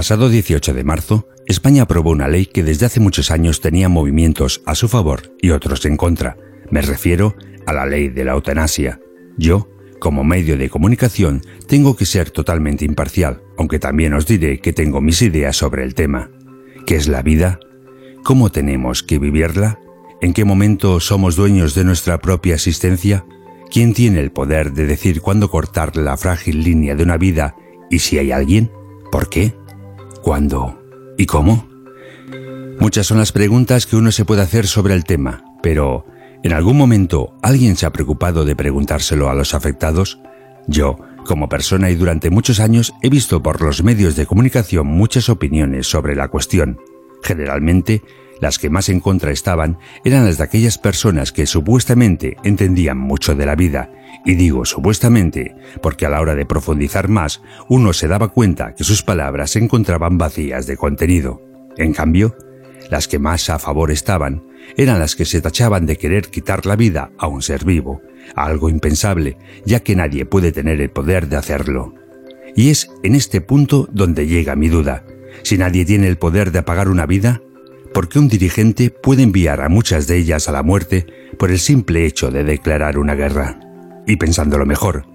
Pasado 18 de marzo, España aprobó una ley que desde hace muchos años tenía movimientos a su favor y otros en contra. Me refiero a la ley de la eutanasia. Yo, como medio de comunicación, tengo que ser totalmente imparcial, aunque también os diré que tengo mis ideas sobre el tema. ¿Qué es la vida? ¿Cómo tenemos que vivirla? ¿En qué momento somos dueños de nuestra propia existencia? ¿Quién tiene el poder de decir cuándo cortar la frágil línea de una vida y si hay alguien? ¿Por qué? ¿Cuándo? ¿Y cómo? Muchas son las preguntas que uno se puede hacer sobre el tema, pero ¿en algún momento alguien se ha preocupado de preguntárselo a los afectados? Yo, como persona y durante muchos años, he visto por los medios de comunicación muchas opiniones sobre la cuestión. Generalmente, las que más en contra estaban eran las de aquellas personas que supuestamente entendían mucho de la vida, y digo supuestamente porque a la hora de profundizar más uno se daba cuenta que sus palabras se encontraban vacías de contenido. En cambio, las que más a favor estaban eran las que se tachaban de querer quitar la vida a un ser vivo, algo impensable, ya que nadie puede tener el poder de hacerlo. Y es en este punto donde llega mi duda. Si nadie tiene el poder de apagar una vida, ¿por qué un dirigente puede enviar a muchas de ellas a la muerte por el simple hecho de declarar una guerra? Y pensándolo mejor,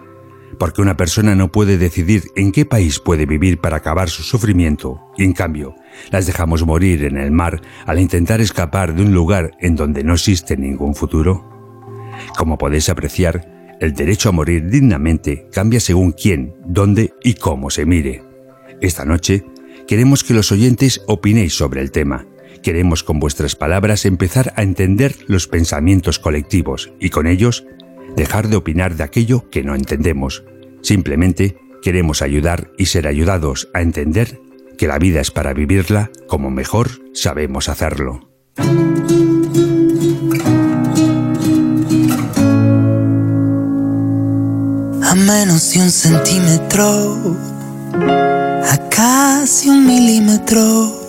¿por qué una persona no puede decidir en qué país puede vivir para acabar su sufrimiento y en cambio las dejamos morir en el mar al intentar escapar de un lugar en donde no existe ningún futuro? Como podéis apreciar, el derecho a morir dignamente cambia según quién, dónde y cómo se mire. Esta noche queremos que los oyentes opinéis sobre el tema. Queremos con vuestras palabras empezar a entender los pensamientos colectivos y con ellos dejar de opinar de aquello que no entendemos. Simplemente queremos ayudar y ser ayudados a entender que la vida es para vivirla como mejor sabemos hacerlo. a menos de un centímetro, a casi un milímetro,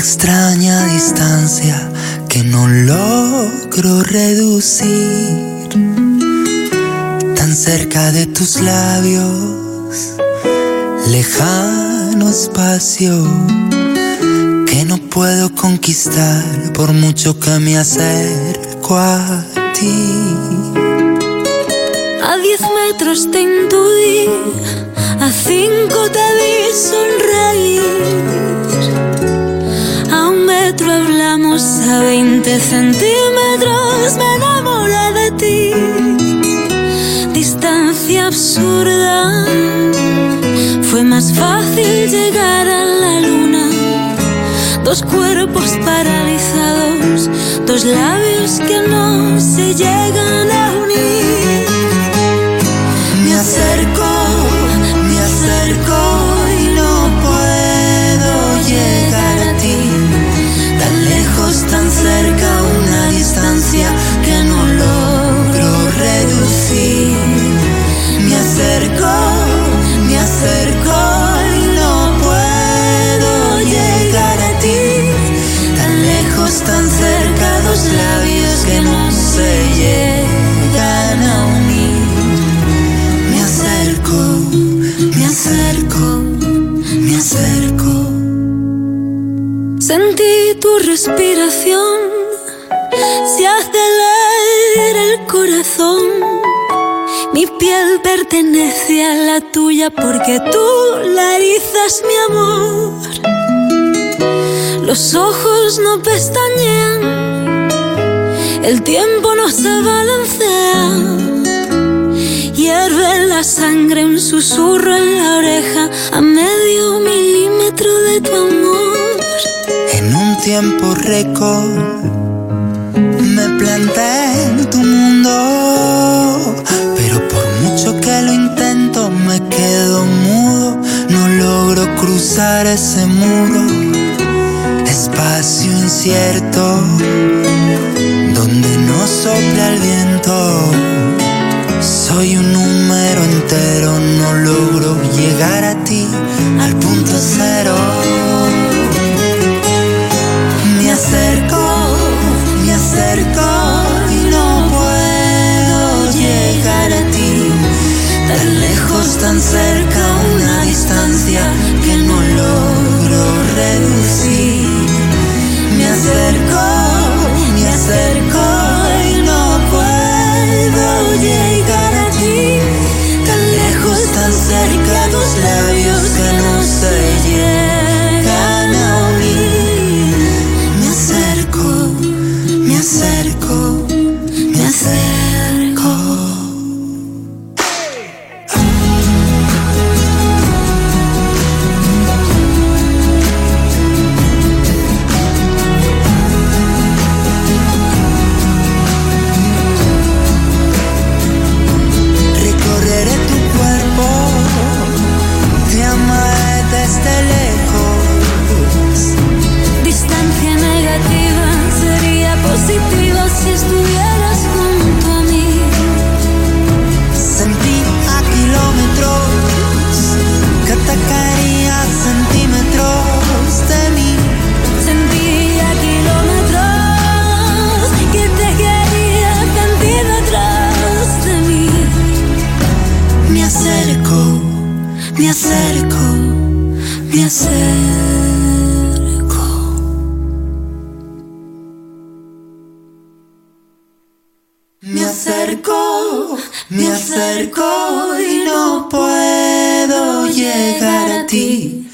extraña distancia que no logro reducir, tan cerca de tus labios, lejano espacio que no puedo conquistar por mucho que me acerco a ti. A diez metros te intuí, a cinco te vi sonreír. Metro hablamos, a veinte centímetros me enamoré de ti. Distancia absurda, fue más fácil llegar a la luna. Dos cuerpos paralizados, dos labios que no se llegan a unir. Me acerco, Sentí tu respiración, se acelera el corazón. Mi piel pertenece a la tuya porque tú la erizas mi amor. Los ojos no pestañean, el tiempo no se balancea. Hierve la sangre, un susurro en la oreja a medio milímetro de tu amor. Tiempo récord me planté en tu mundo, pero por mucho que lo intento me quedo mudo, no logro cruzar ese muro, espacio incierto donde no sopla el viento. Soy un número entero, no logro llegar a ti al punto cero. Me acerco y no puedo llegar a ti.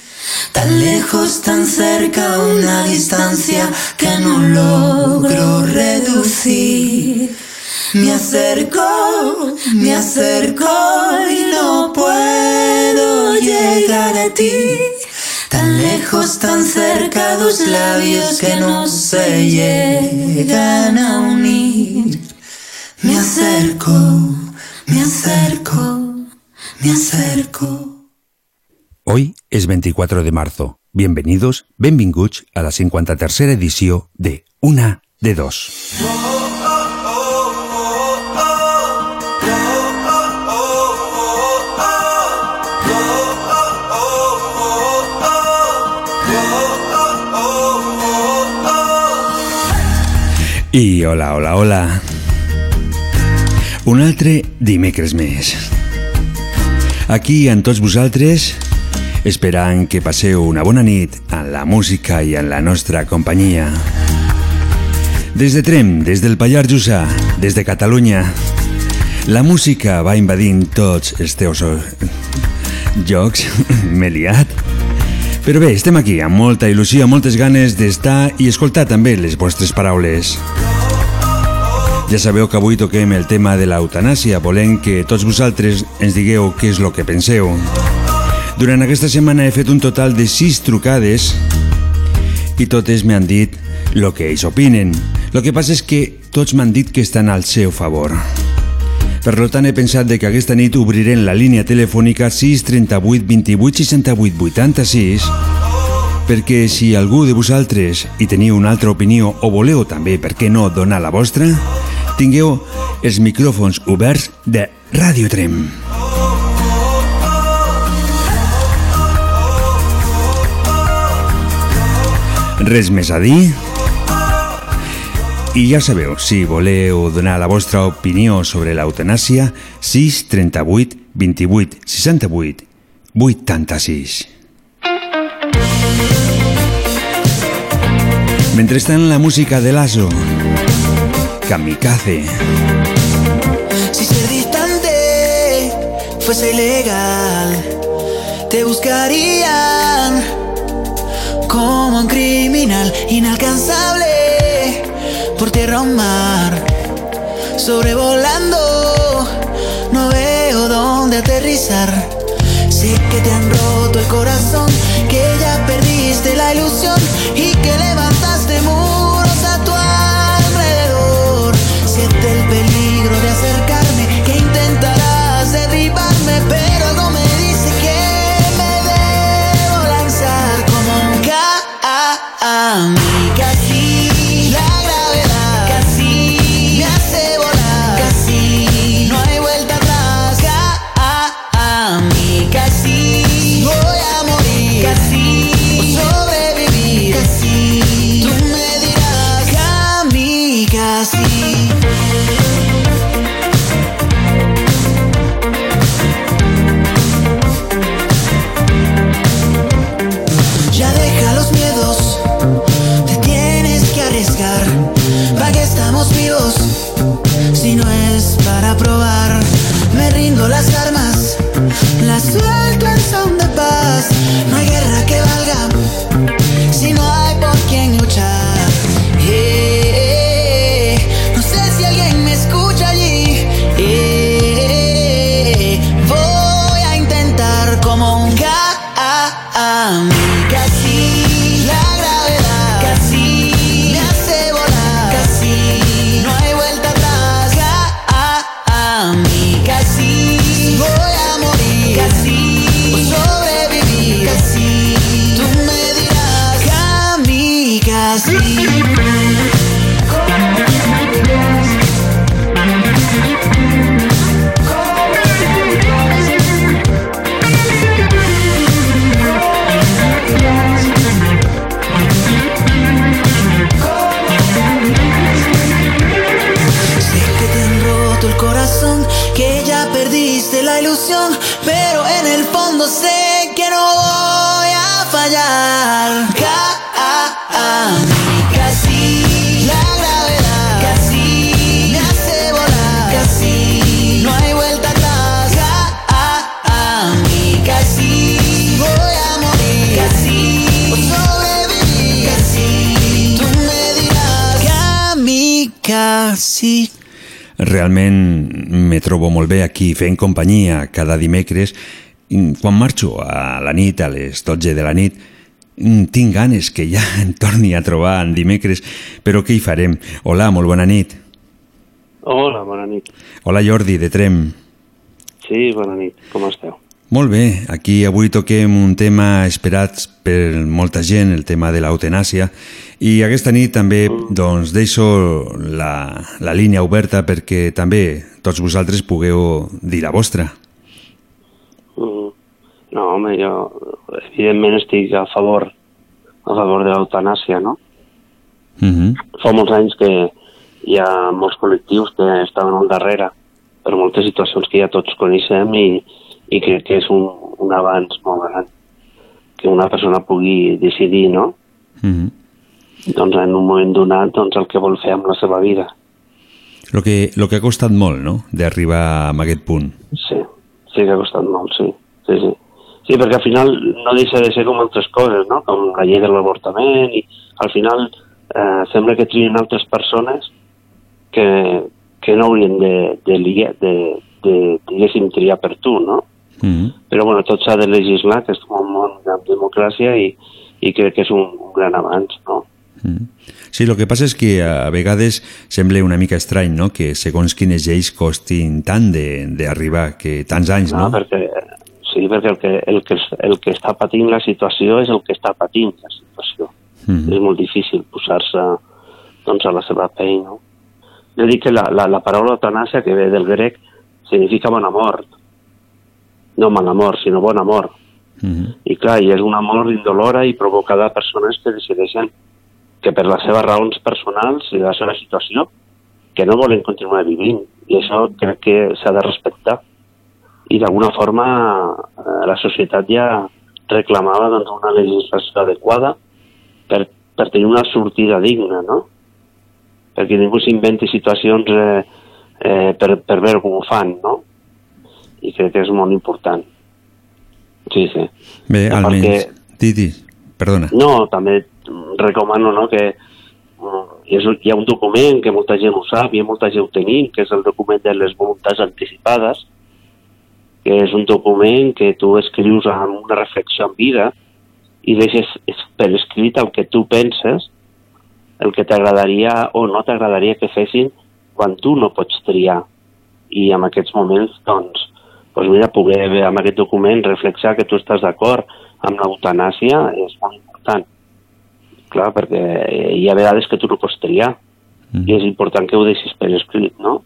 Tan lejos, tan cerca, una distancia que no logro reducir. Me acerco, me acerco y no puedo llegar a ti. Tan lejos, tan cerca, dos labios que no se llegan a unir. Me acerco, me acerco, me acerco. Hoy és 24 de marzo. Bienvenidos, benvinguts a la 53a edició de Una de Dos. I hola, hola, hola. Un altre dimecres més. Aquí, amb tots vosaltres, esperant que passeu una bona nit en la música i en la nostra companyia. Des de Trem, des del Pallars Jussà, des de Catalunya, la música va invadint tots els teus jocs, m'he liat. Però bé, estem aquí amb molta il·lusió, moltes ganes d'estar i escoltar també les vostres paraules. Ja sabeu que avui toquem el tema de l'eutanàsia, volent que tots vosaltres ens digueu què és el que penseu. Durant aquesta setmana he fet un total de 6 trucades i totes m'han dit el que ells opinen. El que passa és que tots m'han dit que estan al seu favor. Per tant, he pensat que aquesta nit obrirem la línia telefònica 638 28 68 86 perquè si algú de vosaltres hi teniu una altra opinió o voleu també, per què no, donar la vostra, tingueu els micròfons oberts de Ràdio Trem. Res més a dir? I ja sabeu, si voleu donar la vostra opinió sobre l'eutanàsia, 6 38 28 68 86. Mentrestant, la música de Lazo. Kamikaze. Si ser distante fuese ilegal, te buscarían como un criminal inalcanzable por tierra o mar, sobrevolando. No veo dónde aterrizar. Sé que te han roto el corazón, que ya perdiste la ilusión y fent companyia cada dimecres. Quan marxo a la nit, a les 12 de la nit, mm, tinc ganes que ja em torni a trobar en dimecres, però què hi farem? Hola, molt bona nit. Hola, bona nit. Hola Jordi, de Trem. Sí, bona nit. Com esteu? Molt bé, aquí avui toquem un tema esperat per molta gent, el tema de l'eutanàsia, i aquesta nit també doncs, deixo la, la línia oberta perquè també tots vosaltres pugueu dir la vostra. Mm. No, home, jo evidentment estic a favor a favor de l'eutanàsia, no? Uh -huh. Fa molts anys que hi ha molts col·lectius que estaven al darrere per moltes situacions que ja tots coneixem i, i crec que és un, un avanç molt gran que una persona pugui decidir, no? Uh -huh. Doncs en un moment donat doncs, el que vol fer amb la seva vida. Lo que, lo que ha costat molt, no?, d'arribar a aquest punt. Sí, sí que ha costat molt, sí. Sí, sí. Sí, perquè al final no deixa de ser com altres coses, no? Com la llei de l'avortament i al final eh, sembla que trien altres persones que, que no haurien de, de, de, de, de, diguéssim, triar per tu, no? Uh -huh. Però bueno, tot s'ha de legislar, que és un món de democràcia i, i crec que és un, un gran avanç, no? Mm. Sí, el que passa és que a vegades sembla una mica estrany, no?, que segons quines lleis costin tant de- d'arribar, que tants anys, no? no? Perquè, sí, perquè el que, el, que, el que està patint la situació és el que està patint la situació. Mhm. És molt difícil posar-se doncs, a la seva pell, no? Jo dic que la, la, la paraula eutanàsia, que ve del grec, significa bona mort. No mala mort, sinó bona mort. Mhm. I clar, i és una mort indolora i provocada a persones que decideixen que per les seves raons personals i la seva situació que no volen continuar vivint. I això crec que s'ha de respectar. I d'alguna forma eh, la societat ja reclamava doncs, una legislació adequada per, per tenir una sortida digna, no? Perquè ningú s'inventi situacions eh, eh, per, per veure com ho fan, no? I crec que és molt important. Sí, sí. Bé, No, almenys... perquè- Titi, perdona. No, també recomano no, que mm, és, hi ha un document que molta gent ho sap i molta gent ho tenim, que és el document de les voluntats anticipades, que és un document que tu escrius amb una reflexió en vida i deixes es- per escrit el que tu penses, el que t'agradaria o no t'agradaria que fessin quan tu no pots triar. I en aquests moments, doncs, doncs mira, poder ver amb aquest document reflexar que tu estàs d'acord amb l'eutanàsia és molt important. Clar, perquè hi ha vegades que tu no pots triar Mm. i és important que ho deixis per escrit, no?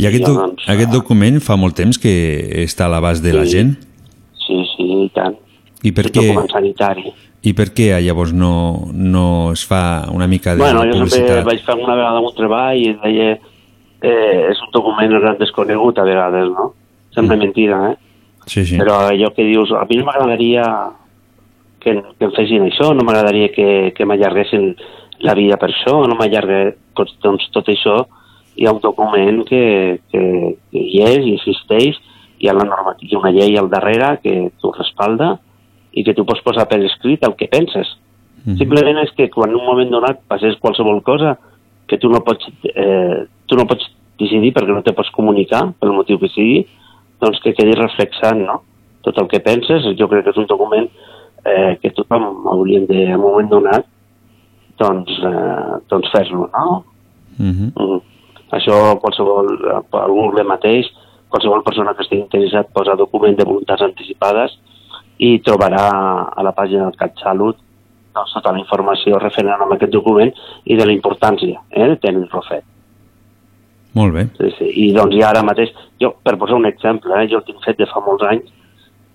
I aquest, I do llavors, aquest ah, document fa molt temps que està a l'abast de la Sí. gent? Sí, sí, i tant. I per què, sanitari. i per què llavors no, no es fa una mica de Bueno, jo sempre publicitat? vaig fer una vegada un treball i deia eh, és un document gran desconegut a vegades, no? Sempre Mm. mentida, eh? Sí, sí. Però allò que dius, a mi no m'agradaria que, que em fessin això, no m'agradaria que, que m'allarguessin la vida per això, no m'allargue doncs, tot això, hi ha un document que, que, que hi és, i existeix, hi ha la normativa, una llei al darrere que t'ho respalda i que tu pots posar per escrit el que penses. Mhm. Simplement és que quan en un moment donat passés qualsevol cosa que tu no pots, eh, tu no pots decidir perquè no te pots comunicar, pel motiu que sigui, doncs que quedi reflexant, no? Tot el que penses, jo crec que és un document eh, que tothom hauríem de, en un moment donat, doncs, eh, doncs fer-lo, no? Mhm. Mm. Això qualsevol, eh, per Google mateix, qualsevol persona que estigui interessat posa document de voluntats anticipades i trobarà a la pàgina del CatSalut doncs, tota la informació referent a aquest document i de la importància eh, de tenir-lo fet. Molt bé. Sí, sí. I doncs ja ara mateix, jo, per posar un exemple, eh, jo el tinc fet de fa molts anys,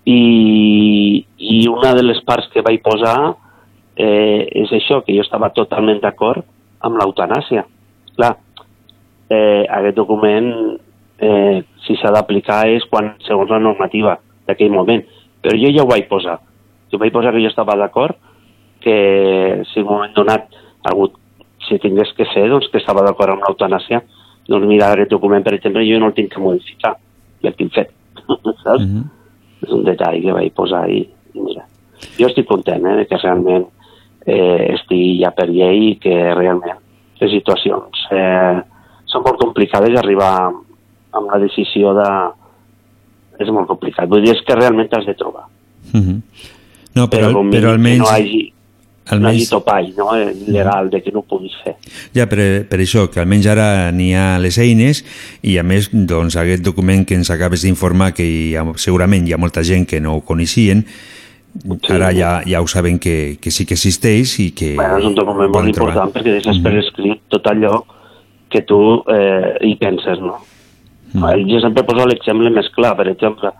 i, i una de les parts que vaig posar eh, és això, que jo estava totalment d'acord amb l'eutanàsia. Clar, eh, aquest document, eh, si s'ha d'aplicar és quan, segons la normativa d'aquell moment, però jo ja ho vaig posar. Jo vaig posar que jo estava d'acord que si un moment donat algú, si tingués que ser, doncs que estava d'acord amb l'eutanàsia, doncs mira, aquest document, per exemple, jo no el tinc que modificar, ja el tinc fet, saps? Mhm. És un detall que vaig posar i, i mira. Jo estic content eh, de que realment eh, estigui ja per llei i que realment les situacions eh, són molt complicades arribar amb la decisió de... És molt complicat. Vull dir, és que realment t'has de trobar. Mhm. No, però, com però mínim almenys... No hagi, no almenys topall no? eh, legal de que no ho puguis fer. Ja, per, per això, que almenys ara n'hi ha les eines i a més, doncs, aquest document que ens acabes d'informar que hi ha, segurament hi ha molta gent que no ho coneixien, Sí. ara ja, ja ho saben que, que sí que existeix i que Bueno, és un document molt trobar. important perquè deixes per Mhm. escrit tot allò que tu eh, hi penses, no? Mhm. Jo sempre poso l'exemple més clar, per exemple,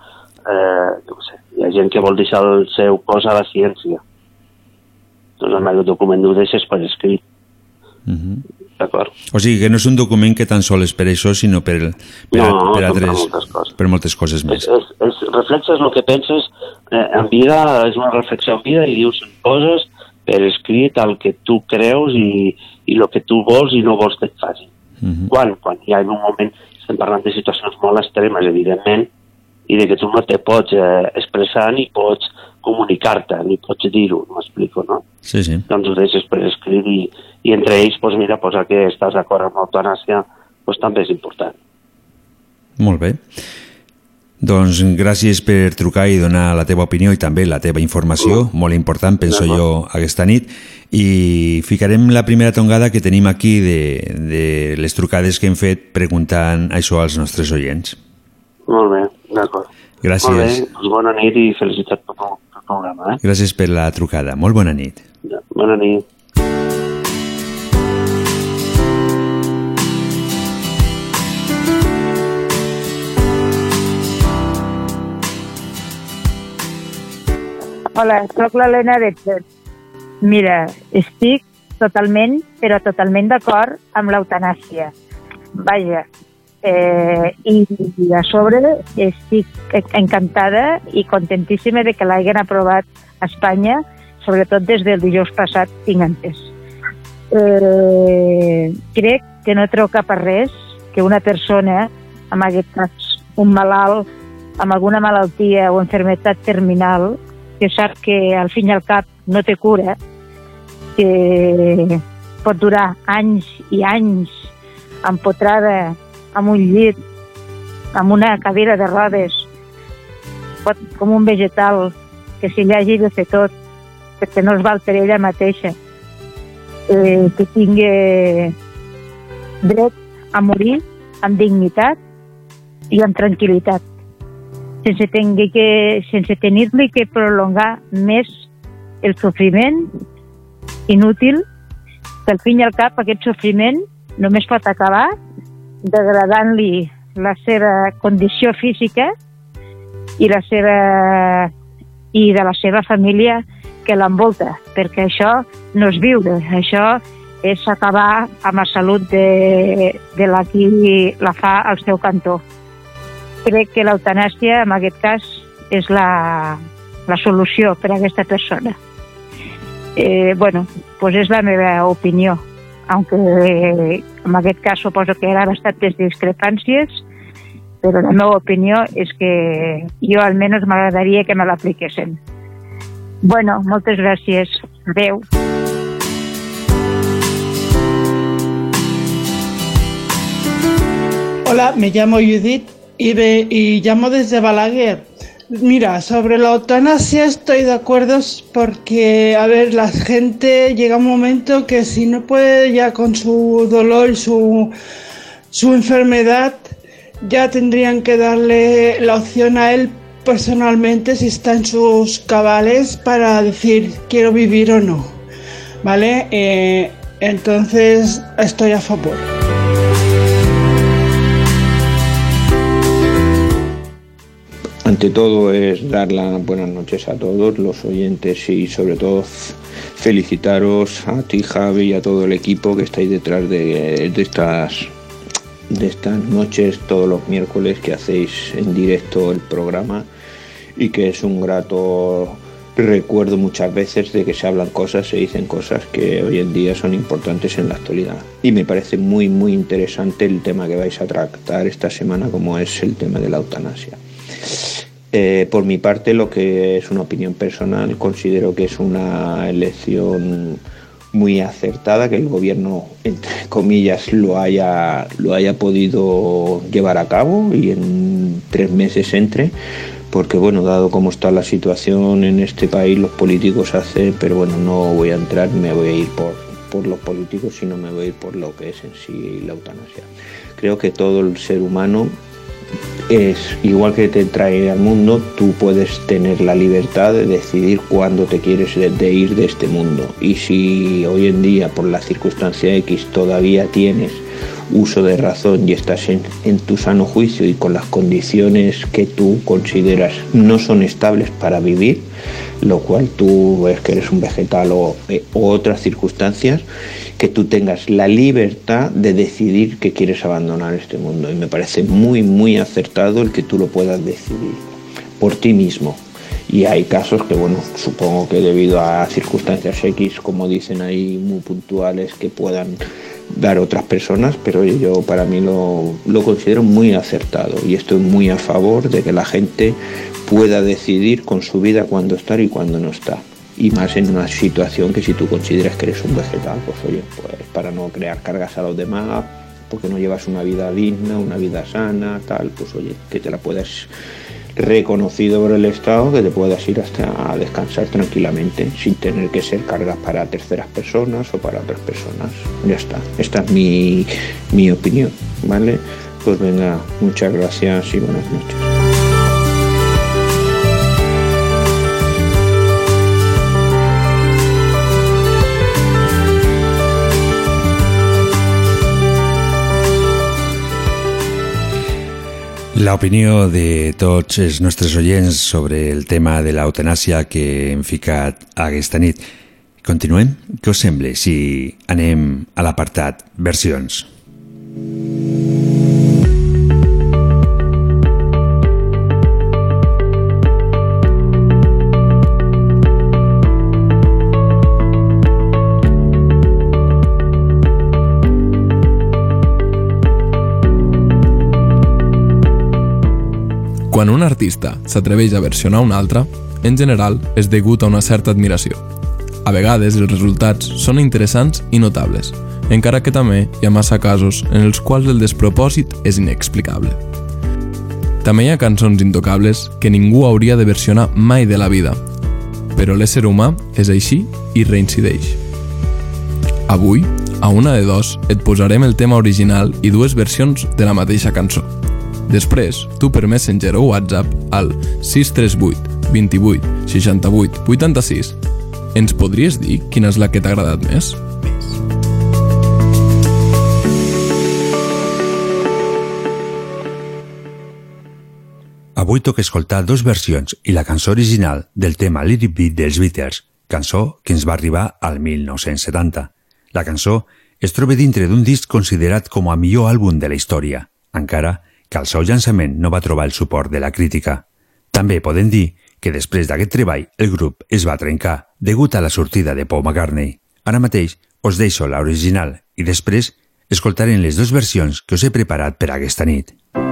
eh, què sé, hi ha gent que vol deixar el seu cos a la ciència. Doncs el document ho deixes per escrit, Mhm. d'acord? O sigui que no és un document que tan sol és per això, sinó per, per, No, a- per, per altres, moltes coses. per moltes coses És, més. és, és, reflexes el que penses eh, en vida, és una reflexió en vida i dius coses per escrit el que tu creus i, i el que tu vols i no vols que et facin. Mhm. Quan? Quan hi ha un moment, estem parlant de situacions molt extremes, evidentment, i de que tu no te pots eh, expressar ni pots comunicar-te, ni pots dir-ho, m'explico, no? Sí, sí. Doncs ho deixes per escrit i, i entre ells, doncs mira, posar que estàs d'acord amb l'eutanàsia, doncs també és important. Molt bé. Doncs gràcies per trucar i donar la teva opinió i també la teva informació, molt important, penso jo, aquesta nit. I ficarem la primera tongada que tenim aquí de, de les trucades que hem fet preguntant això als nostres oients. Molt bé, d'acord. Gràcies. Molt bé, doncs bona nit i felicitats per el pel programa. Eh? Gràcies per la trucada. Molt bona nit. Ja, Bona nit. Hola, sóc l'Helena de Mira, estic totalment, però totalment d'acord amb l'eutanàsia. Vaja, eh, i, i a sobre estic encantada i contentíssima de que l'hagin aprovat a Espanya, sobretot des del dijous passat, tinc entès. eh, crec que no treu cap a res que una persona, en aquest cas un malalt amb alguna malaltia o enfermetat terminal, que sap que al fin i al cap no té cura, que pot durar anys i anys empotrada amb un llit, amb una cadira de rodes, pot, com un vegetal, que si li hagi de fer tot, perquè no es val per ella mateixa, eh, que tingui dret a morir amb dignitat i amb tranquil·litat, sense, tenir que, sense tenir-li que prolongar més el sofriment inútil, que al fin i al cap aquest sofriment només pot acabar degradant-li la seva condició física i la seva i de la seva família que l'envolta, perquè això no és viure, això és acabar amb la salut de, de la qui la fa al seu cantó. Crec que l'eutanàsia, en aquest cas, és la, la solució per a aquesta persona. Eh, bueno, pues és la meva opinió, aunque en aquest cas suposo que hi ha bastantes discrepàncies, però la meva opinió és que jo almenys m'agradaria que me l'apliquessin. Bueno, moltes gràcies. Adeu. Hola, me llamo Judith y, ve- y llamo desde Balaguer. Mira, sobre la eutanasia estoy de acuerdo porque, a ver, la gente llega un momento que si no puede ya con su dolor y su, su enfermedad, ya tendrían que darle la opción a él personalmente si está en sus cabales para decir quiero vivir o no. ¿Vale? Eh, entonces estoy a favor. Ante todo es dar las buenas noches a todos los oyentes y sobre todo felicitaros a ti Javi y a todo el equipo que estáis detrás de, de estas de estas noches todos los miércoles que hacéis en directo el programa y que es un grato recuerdo muchas veces de que se hablan cosas, se dicen cosas que hoy en día son importantes en la actualidad. Y me parece muy muy interesante el tema que vais a tratar esta semana como es el tema de la eutanasia. Eh, por mi parte, lo que es una opinión personal, considero que es una elección muy acertada, que el gobierno, entre comillas, lo haya, lo haya podido llevar a cabo y en tres meses entre, porque bueno, dado cómo está la situación en este país, los políticos hacen, pero bueno, no voy a entrar, me voy a ir por, por los políticos, sino me voy a ir por lo que es en sí la eutanasia. Creo que todo el ser humano es igual que te trae al mundo, tú puedes tener la libertad de decidir cuándo te quieres de, ir de este mundo. Y si hoy en día, por la circunstancia X, todavía tienes uso de razón y estás en, en tu sano juicio y con las condiciones que tú consideras no son estables para vivir, lo cual tú ves que eres un vegetal o, eh, o otras circunstancias, que tú tengas la libertad de decidir que quieres abandonar este mundo. Y me parece muy, muy acertado el que tú lo puedas decidir por ti mismo. Y hay casos que, bueno, supongo que debido a circunstancias X, como dicen ahí, muy puntuales, que puedan dar otras personas, pero yo para mí lo, lo considero muy acertado y estoy muy a favor de que la gente pueda decidir con su vida cuándo estar y cuándo no estar. Y más en una situación que si tú consideras que eres un vegetal, pues oye, pues para no crear cargas a los demás, porque no llevas una vida digna, una vida sana, tal, pues oye, que te la puedas reconocido por el Estado, que te puedas ir hasta a descansar tranquilamente, sin tener que ser cargas para terceras personas o para otras personas. Ya está, esta es mi, mi opinión, ¿vale? Pues venga, muchas gracias y buenas noches. La opinió de tots els nostres oients sobre el tema de l'eutanàsia que hem ficat aquesta nit. Continuem? Què us sembla si anem a l'apartat versions? Quan un artista s'atreveix a versionar un altre, en general és degut a una certa admiració. A vegades els resultats són interessants i notables, encara que també hi ha massa casos en els quals el despropòsit és inexplicable. També hi ha cançons intocables que ningú hauria de versionar mai de la vida, però l'ésser humà és així i reincideix. Avui, a una de dos, et posarem el tema original i dues versions de la mateixa cançó. Després, tu per Messenger o WhatsApp al 638 28 68 86 ens podries dir quina és la que t'ha agradat més? Avui toca escoltar dos versions i la cançó original del tema Little Bit dels Beatles, cançó que ens va arribar al 1970. La cançó es troba dintre d'un disc considerat com a millor àlbum de la història, encara que al seu llançament no va trobar el suport de la crítica. També podem dir que després d'aquest treball el grup es va trencar degut a la sortida de Paul McCartney. Ara mateix us deixo l'original i després escoltarem les dues versions que us he preparat per aquesta nit. When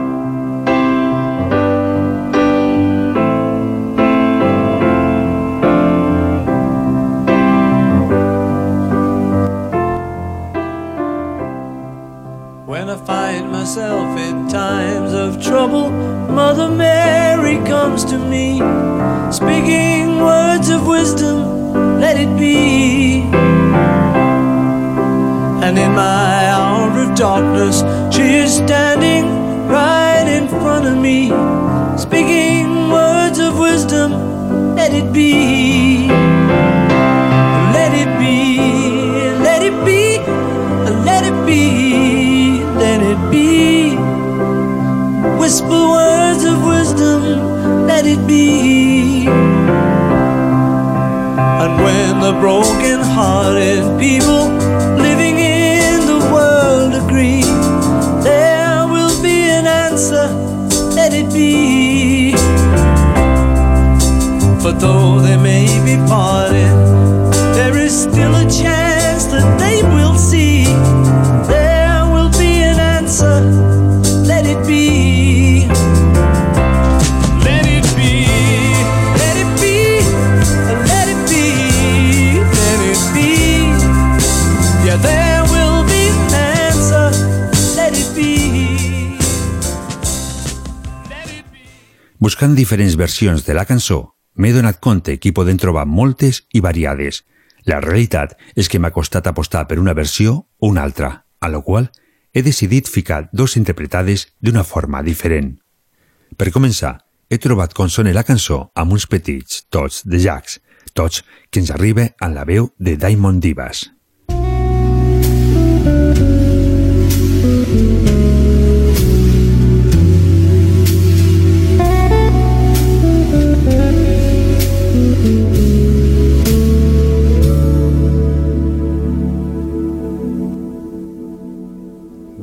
Buscant diferents versions de la cançó, m'he donat compte que hi podem trobar moltes i variades. La realitat és que m'ha costat apostar per una versió o una altra, a la qual he decidit ficar dos interpretades d'una forma diferent. Per començar, he trobat com sona la cançó amb uns petits tots de jacks, tots que ens arriba en la veu de Diamond Divas.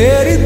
poder e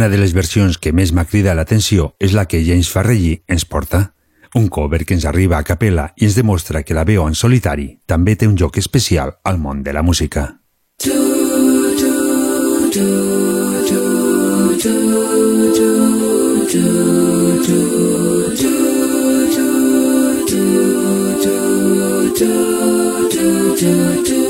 Una de les versions que més m'ha cridat l'atenció és la que James Farrelly ens porta, un cover que ens arriba a capella i ens demostra que la veu en solitari també té un lloc especial al món de la música. Du, du, du, du, du, du, du, du, do do do do do do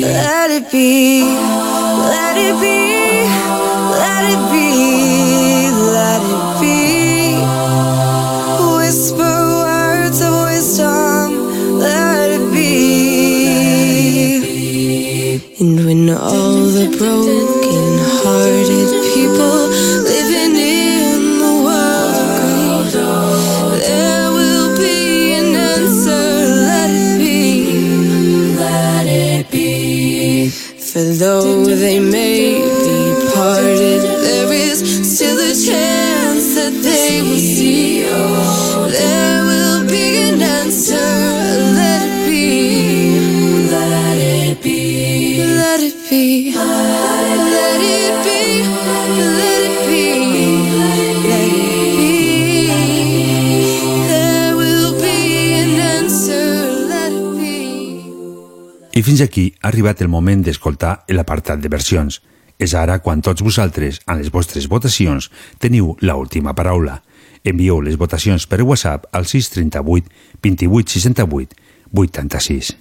Let it be. Fins aquí ha arribat el moment d'escoltar l'apartat de versions. És ara quan tots vosaltres, en les vostres votacions, teniu la última paraula. Envieu les votacions per WhatsApp al 638 28 68 86.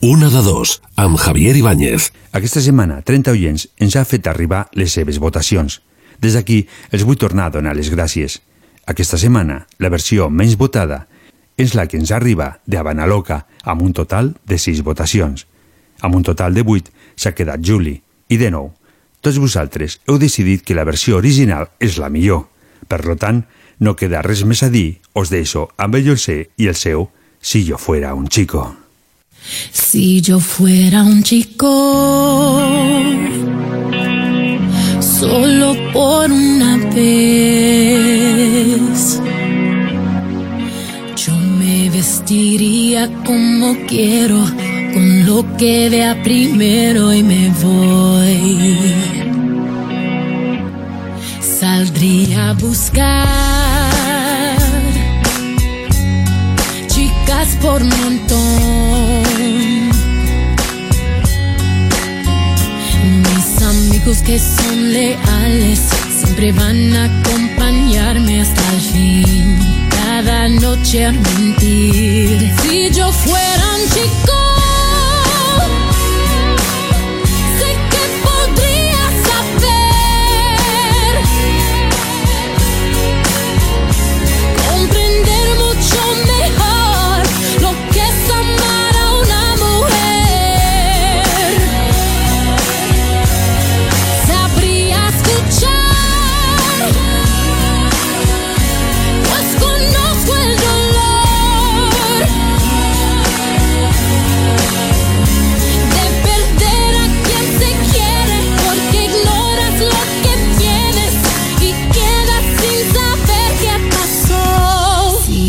Una de dos, amb Javier Ibáñez. Aquesta setmana, 30 oients ens ha fet arribar les seves votacions. Des d'aquí, els vull tornar a donar les gràcies. Aquesta setmana, la versió menys votada és la que ens arriba de Habana Loca, amb un total de 6 votacions. Amb un total de 8 s'ha quedat Juli. I de nou, tots vosaltres heu decidit que la versió original és la millor. Per lo tant, no queda res més a dir, us deixo amb el José i el seu Si yo fuera un chico. Si yo fuera un chico, solo por una vez, yo me vestiría como quiero, con lo que vea primero y me voy. Saldría a buscar chicas por montón. Mis amigos que son leales siempre van a acompañarme hasta el fin. Cada noche a mentir. Si yo fuera un chico.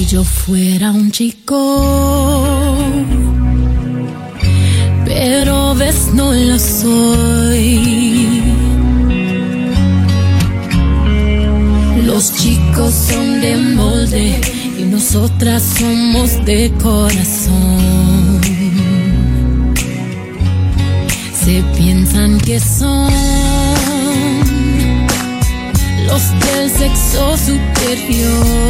Yo fuera un chico, pero ves no lo soy. Los chicos son de molde y nosotras somos de corazón. Se piensan que son los del sexo superior.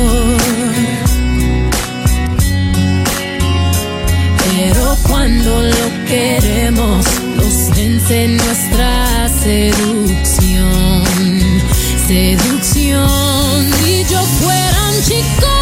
Cuando lo queremos, los vence nuestra seducción. Seducción. Si yo fuera un chico,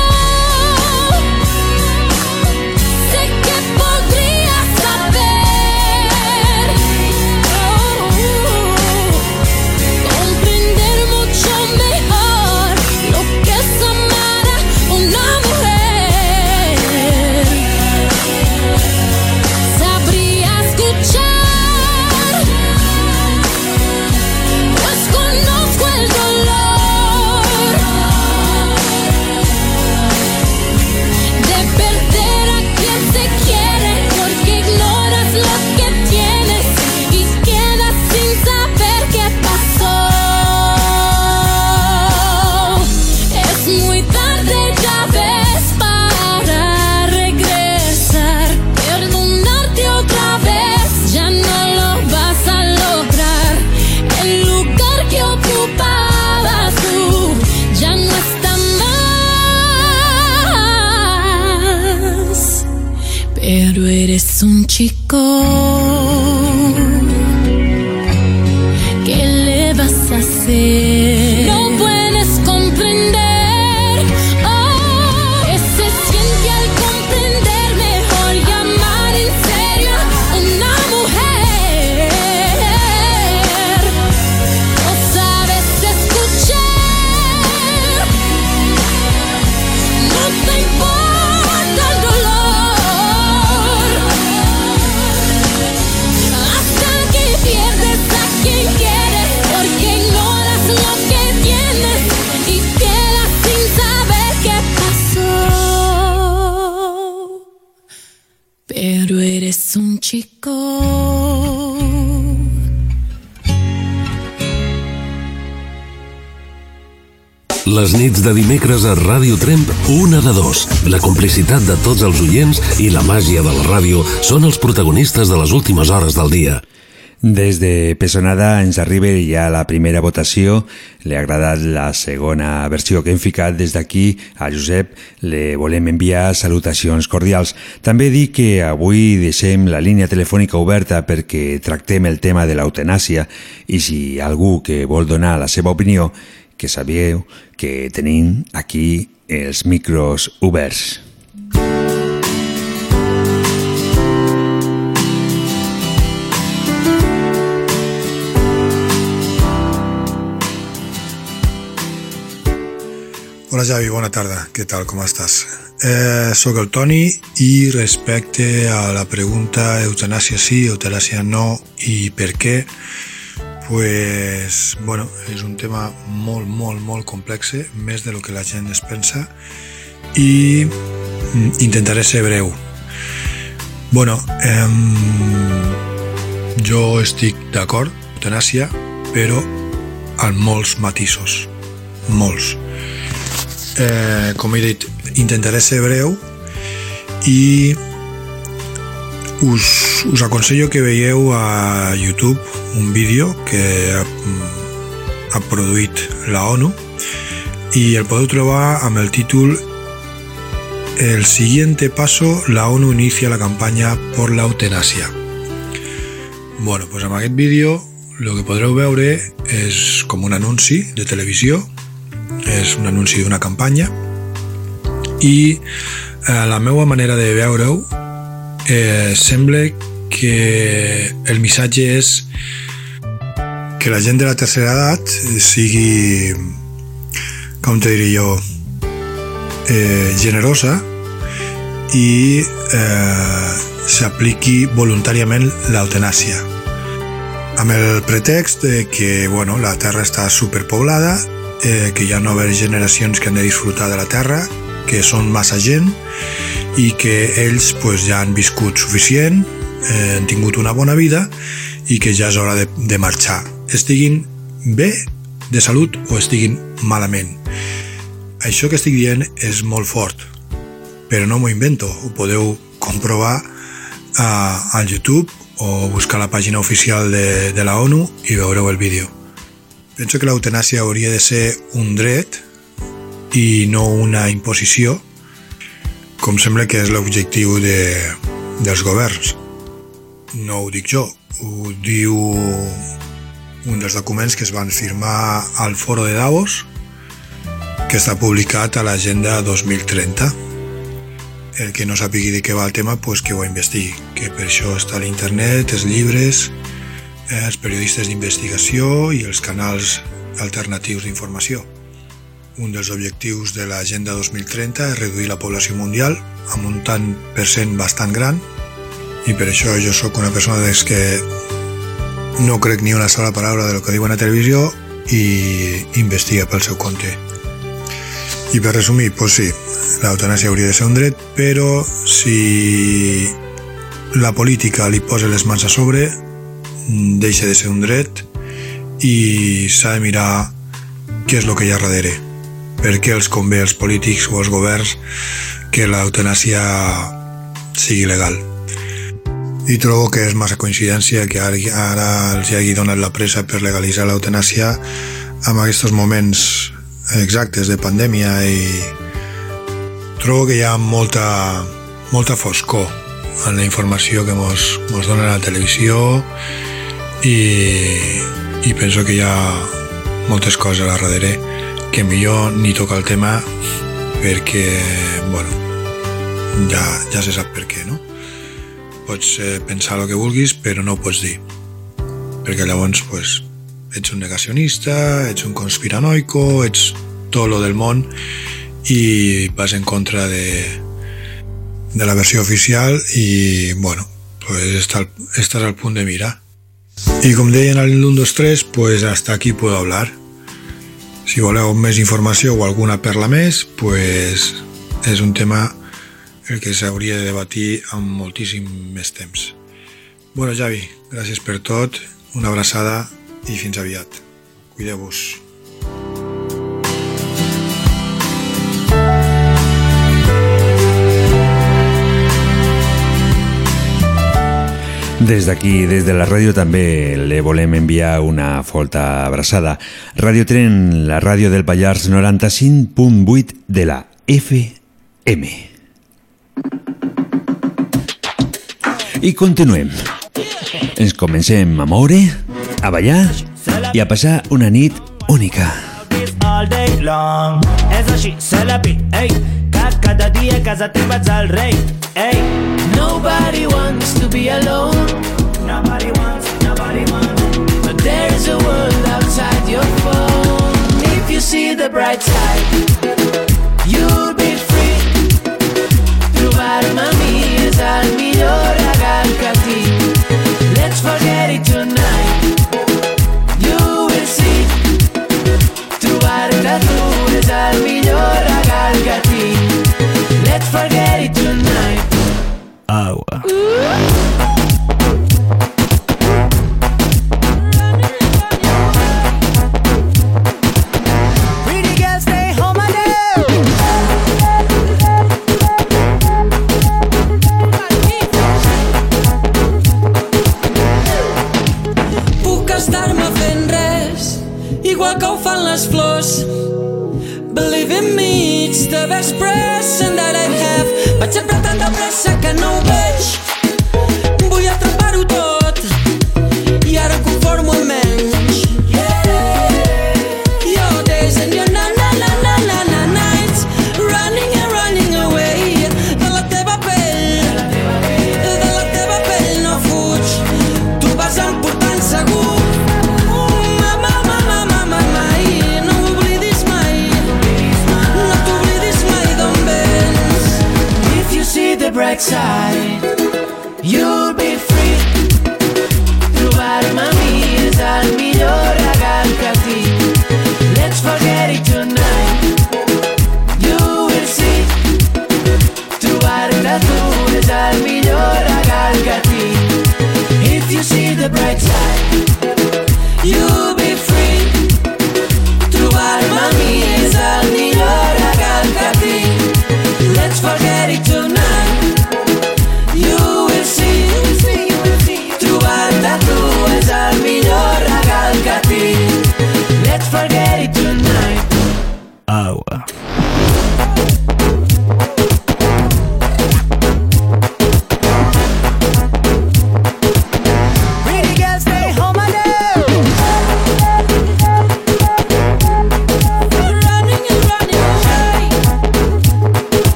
chico. Les nits de dimecres a Ràdio Tremp, una de dos. La complicitat de tots els oients i la màgia de la ràdio són els protagonistes de les últimes hores del dia. Des de Pesonada ens arriba ja la primera votació. Li ha agradat la segona versió que hem ficat des d'aquí. A Josep le volem enviar salutacions cordials. També dic que avui deixem la línia telefònica oberta perquè tractem el tema de l'eutanàsia i si algú que vol donar la seva opinió, que sabeu que tenim aquí els micros oberts. Hola Javi, bona tarda. Què tal, com estàs? Eh, soc el Toni i respecte a la pregunta eutanàsia sí, eutanàsia no i per què, pues, bueno, és un tema molt, molt, molt complex, més de lo que la gent es pensa. I mm, intentaré ser breu. Bueno, eh, jo estic d'acord, eutanàsia, però amb molts matisos, molts. Eh, com he dit, intentaré ser breu i us, us aconsello que veieu a YouTube un vídeo que ha, ha produït la ONU i el podeu trobar amb el títol El siguiente paso, la ONU inicia la campaña por la eutanasia. Bueno, pues amb aquest vídeo el que podreu veure és com un anunci de televisió és un anunci d'una campanya i eh, la meva manera de veure-ho eh, sembla que el missatge és que la gent de la tercera edat sigui com te diria jo eh, generosa i eh, s'apliqui voluntàriament l'eutanàsia amb el pretext de que bueno, la Terra està superpoblada eh, que hi ha noves generacions que han de disfrutar de la terra, que són massa gent i que ells pues, ja han viscut suficient, eh, han tingut una bona vida i que ja és hora de, de marxar. Estiguin bé de salut o estiguin malament. Això que estic dient és molt fort, però no m'ho invento, ho podeu comprovar a, al YouTube o buscar la pàgina oficial de, de la ONU i veureu el vídeo. Penso que l'eutanàsia hauria de ser un dret i no una imposició, com sembla que és l'objectiu de, dels governs. No ho dic jo, ho diu un dels documents que es van firmar al foro de Davos, que està publicat a l'agenda 2030. El que no sàpigui de què va el tema, pues que ho investigui, que per això està l'internet, els llibres, els periodistes d'investigació i els canals alternatius d'informació. Un dels objectius de l'Agenda 2030 és reduir la població mundial amb un tant per cent bastant gran i per això jo sóc una persona des que no crec ni una sola paraula de lo que diuen a televisió i investiga pel seu compte. I per resumir, doncs sí, l'eutanàsia hauria de ser un dret, però si la política li posa les mans a sobre, deixa de ser un dret i s'ha de mirar què és el que hi ha darrere. Per què els convé als polítics o als governs que l'eutanàsia sigui legal. I trobo que és massa coincidència que ara, els hi hagi donat la pressa per legalitzar l'eutanàsia en aquests moments exactes de pandèmia i trobo que hi ha molta, molta foscor en la informació que mos, mos dona la televisió i, i penso que hi ha moltes coses a darrere que millor ni tocar el tema perquè, bueno, ja, ja se sap per què, no? Pots eh, pensar el que vulguis, però no ho pots dir. Perquè llavors, pues, ets un negacionista, ets un conspiranoico, ets tot lo del món i vas en contra de, de la versió oficial i, bueno, pues está, estàs al punt de mira. I com deien al 1, 2, 3, pues hasta aquí puedo hablar. Si voleu més informació o alguna perla més, pues és un tema que s'hauria de debatir amb moltíssim més temps. Bueno, Javi, gràcies per tot, una abraçada i fins aviat. Cuideu-vos. Des d'aquí, des de la ràdio, també le volem enviar una forta abraçada. Ràdio Tren, la ràdio del Pallars 95.8 de la FM. I continuem. Ens comencem a moure, a ballar i a passar una nit única. all day long. És així, pit, ei. Que cada dia a casa teva ets el rei, ei. Nobody wants to be alone. Nobody wants, nobody wants. But there is a world outside your phone. If you see the bright side és el millor regal que tinc Let's forget it tonight. Agua. Pretty express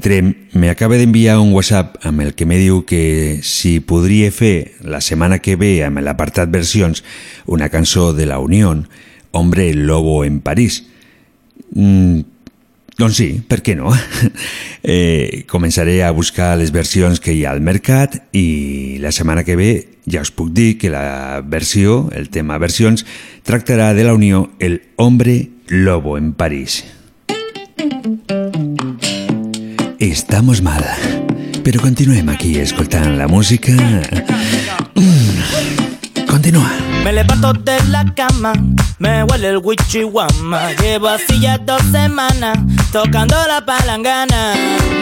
23 me acaba d'enviar un WhatsApp amb el que me diu que si podria fer la setmana que ve amb l'apartat versions una cançó de la Unió, Hombre Lobo en París. Mm, doncs sí, per què no? eh, començaré a buscar les versions que hi ha al mercat i la setmana que ve ja us puc dir que la versió, el tema versions, tractarà de la Unió el Hombre Lobo en París. Mm -hmm. Estamos mal, però continuem aquí escoltant la música. Mm, continua. Me levanto de la cama, me huele el wichiwama. Llevo así ya dos semanas, tocando la palangana.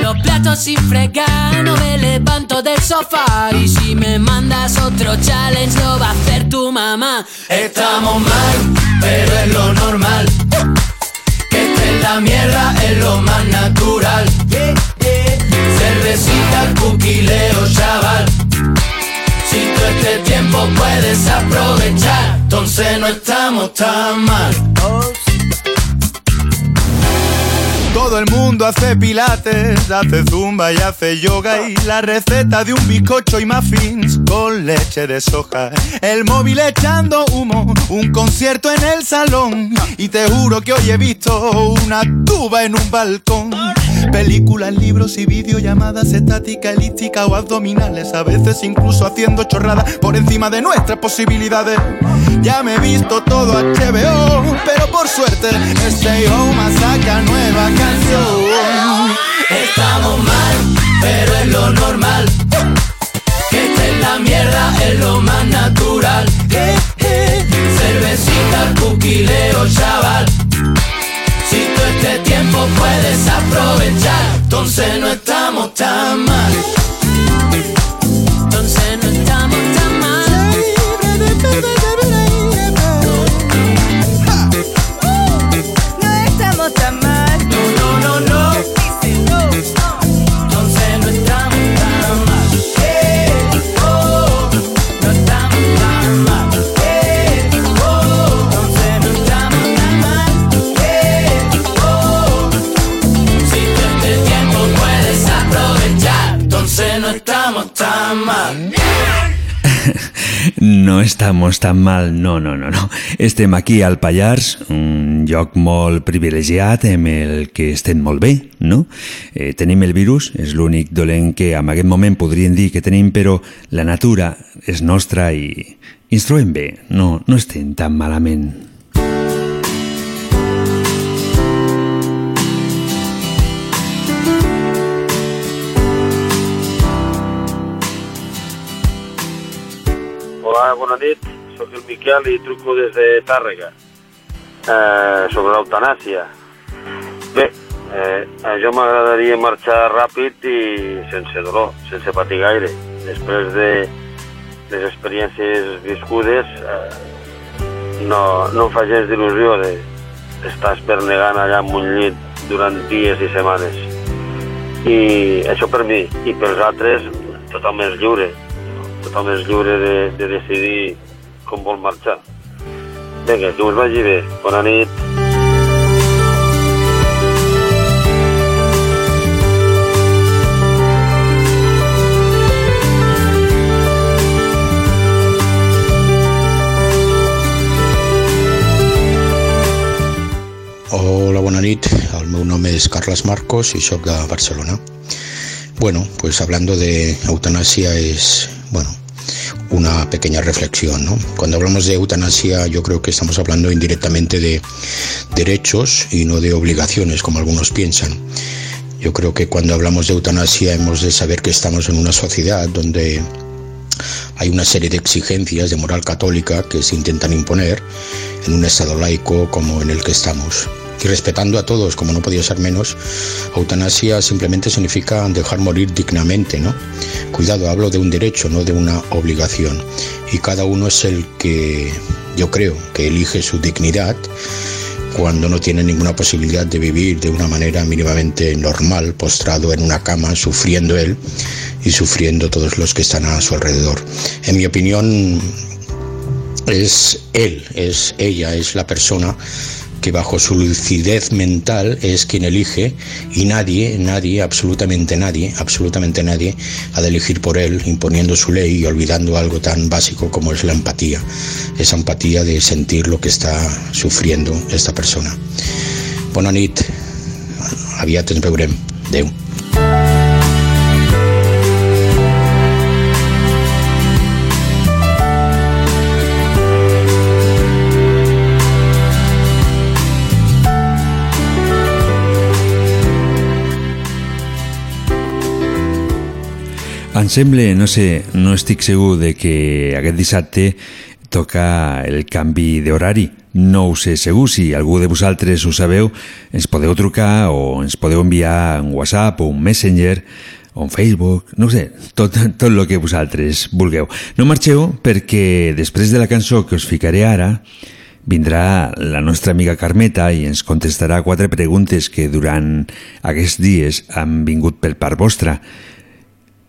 Los platos sin fregar, no me levanto del sofá. Y si me mandas otro challenge, lo va a hacer tu mamá. Estamos mal, pero es lo normal. La mierda es lo más natural. Cervecita, cuquileo, chaval. Si tú este tiempo puedes aprovechar, entonces no estamos tan mal. Todo el mundo hace pilates, hace zumba y hace yoga y la receta de un bizcocho y muffins con leche de soja. El móvil echando humo, un concierto en el salón y te juro que hoy he visto una tuba en un balcón. Películas, libros y videollamadas estática, elíptica o abdominales, a veces incluso haciendo chorradas por encima de nuestras posibilidades. Ya me he visto todo HBO, pero por suerte Stay Home saca nueva Estamos mal, pero es lo normal. Que esté en la mierda es lo más natural. Eh, eh. Cervecita, cuquileo, chaval. Si tú este tiempo puedes aprovechar, entonces no estamos tan mal. No estamos tan mal, no, no, no, no. Estem aquí al Pallars, un lloc molt privilegiat amb el que estem molt bé, no? Eh, tenim el virus, és l'únic dolent que en aquest moment podríem dir que tenim, però la natura és nostra i ens trobem bé, no, no estem tan malament. Bona nit. Soc el Miquel i truco des de Tàrrega. Eh, sobre l'eutanàsia. Bé, eh, jo m'agradaria marxar ràpid i sense dolor, sense patir gaire. Després de les experiències viscudes, eh, no, no em fa gens d'il·lusió de d'estar espernegant allà en un llit durant dies i setmanes. I això per mi. I pels altres, tothom és lliure tothom és lliure de, de decidir com vol marxar. Vinga, que us vagi bé. Bona nit. Hola, bona nit. El meu nom es Carles Marcos y sóc de Barcelona. Bueno, pues hablando de eutanasia es, bueno, una pequeña reflexión, ¿no? Cuando hablamos de eutanasia yo creo que estamos hablando indirectamente de derechos y no de obligaciones, como algunos piensan. Yo creo que cuando hablamos de eutanasia hemos de saber que estamos en una sociedad donde hay una serie de exigencias de moral católica que se intentan imponer en un estado laico como en el que estamos. Y respetando a todos, como no podía ser menos, eutanasia simplemente significa dejar morir dignamente, ¿no? Cuidado, hablo de un derecho, no de una obligación. Y cada uno es el que, yo creo, que elige su dignidad cuando no tiene ninguna posibilidad de vivir de una manera mínimamente normal, postrado en una cama, sufriendo él y sufriendo todos los que están a su alrededor. En mi opinión, es él, es ella, es la persona bajo su lucidez mental es quien elige y nadie, nadie, absolutamente nadie, absolutamente nadie ha de elegir por él imponiendo su ley y olvidando algo tan básico como es la empatía, esa empatía de sentir lo que está sufriendo esta persona. Bona nit, aviat ens veurem. Em sembla, no sé, no estic segur de que aquest dissabte toca el canvi d'horari. No ho sé segur, si algú de vosaltres ho sabeu, ens podeu trucar o ens podeu enviar un WhatsApp o un Messenger o un Facebook, no sé, tot, tot el que vosaltres vulgueu. No marxeu perquè després de la cançó que us ficaré ara vindrà la nostra amiga Carmeta i ens contestarà quatre preguntes que durant aquests dies han vingut pel part vostra.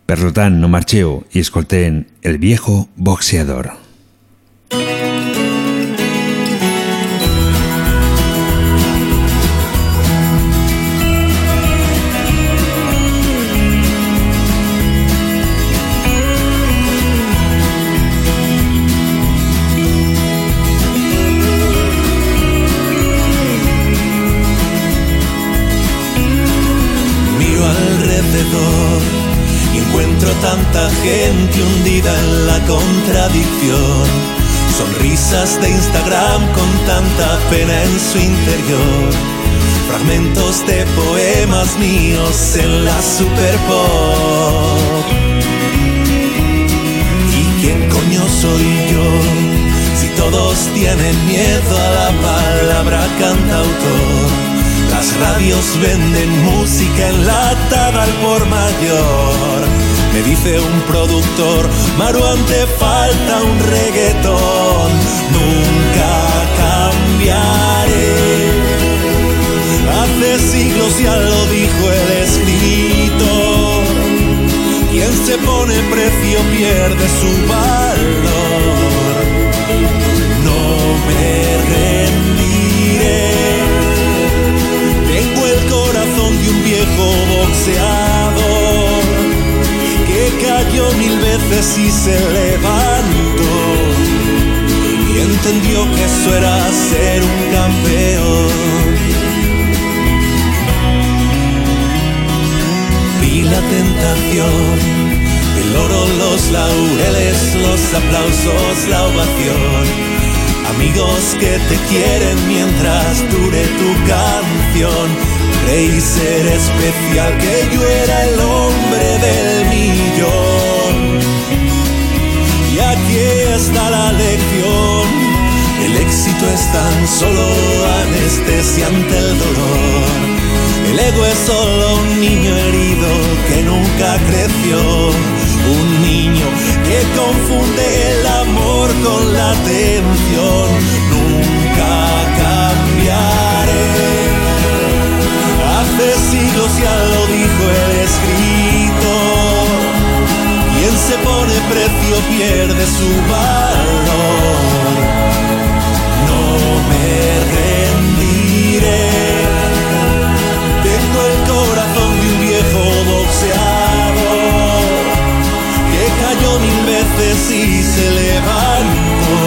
Per no marxeu i escolten El viejo boxeador. Contradicción. Sonrisas de Instagram con tanta pena en su interior. Fragmentos de poemas míos en la super pop. ¿Y quién coño soy yo? Si todos tienen miedo a la palabra cantautor. Las radios venden música enlatada al por mayor. Me dice un productor, Maruán te falta un reggaetón. Nunca cambiaré. Hace siglos ya lo dijo el escritor. Quien se pone precio pierde su valor. No me rendiré. Tengo el corazón de un viejo boxeador mil veces y se levantó y entendió que eso era ser un campeón. Vi la tentación, el oro, los laureles, los aplausos, la ovación. Amigos que te quieren mientras dure tu canción. Creí ser especial, que yo era el hombre del millón. Anestesia ante el dolor. El ego es solo un niño herido que nunca creció. Un niño que confunde el amor con la atención. Nunca cambiaré. Hace siglos ya lo dijo el escritor. Quien se pone precio pierde su valor. Veces y se levantó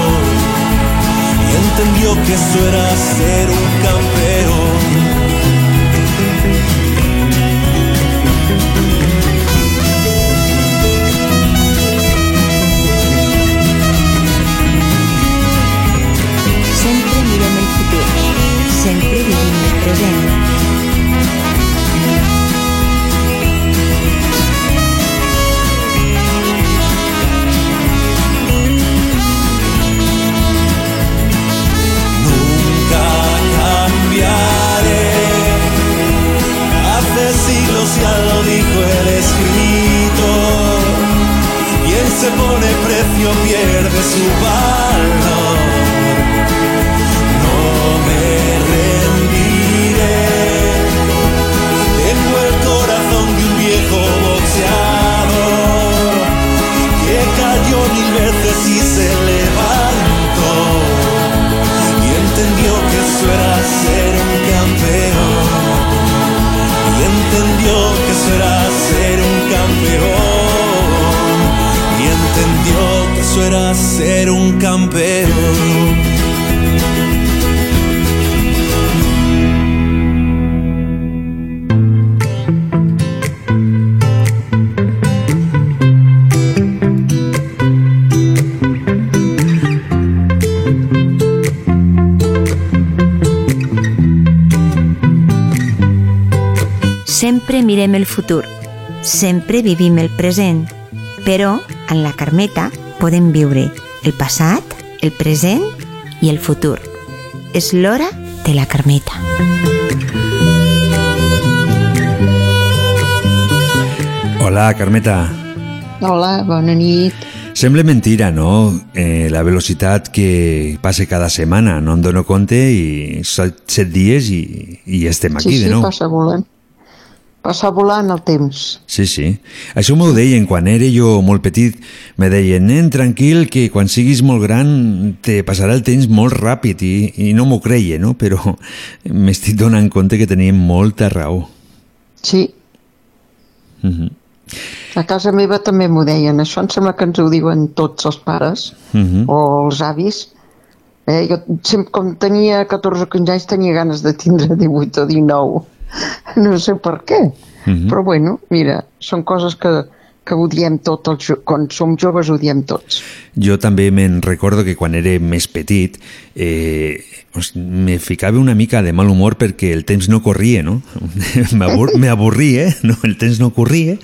y entendió que eso era ser un campeón. Sempre mirem el futur. Sempre vivim el present. Dijo el escritor. Quien se pone precio pierde su valor. No me rendiré. Tengo el corazón de un viejo boxeador que cayó mil veces y se levantó y entendió que eso era ser eso era ser un campeón Sempre mirem el futur. Sempre vivim el present. Però, en la Carmeta, podem viure el passat, el present i el futur. És l'hora de la Carmeta. Hola, Carmeta. Hola, bona nit. Sembla mentira, no? Eh, la velocitat que passa cada setmana. No em dono compte i set, dies i, i estem aquí sí, sí, de nou. passa volant. Passa volant el temps. Sí, sí. Això m'ho deien quan era jo molt petit. Me deien, nen, tranquil, que quan siguis molt gran te passarà el temps molt ràpid i, i no m'ho creia, no? Però m'estic donant compte que teníem molta raó. Sí, Uh -huh. a casa meva també m'ho deien. Això em sembla que ens ho diuen tots els pares Uh -huh. o els avis. Eh, jo sempre, com tenia 14 o 15 anys, tenia ganes de tindre 18 o 19. No sé per què. Mhm. Però bueno, mira, són coses que, que ho diem tot, els, quan som joves ho diem tots. Jo també me'n recordo que quan era més petit eh, me ficava una mica de mal humor perquè el temps no corria, no? M'avorria, no? El temps no corria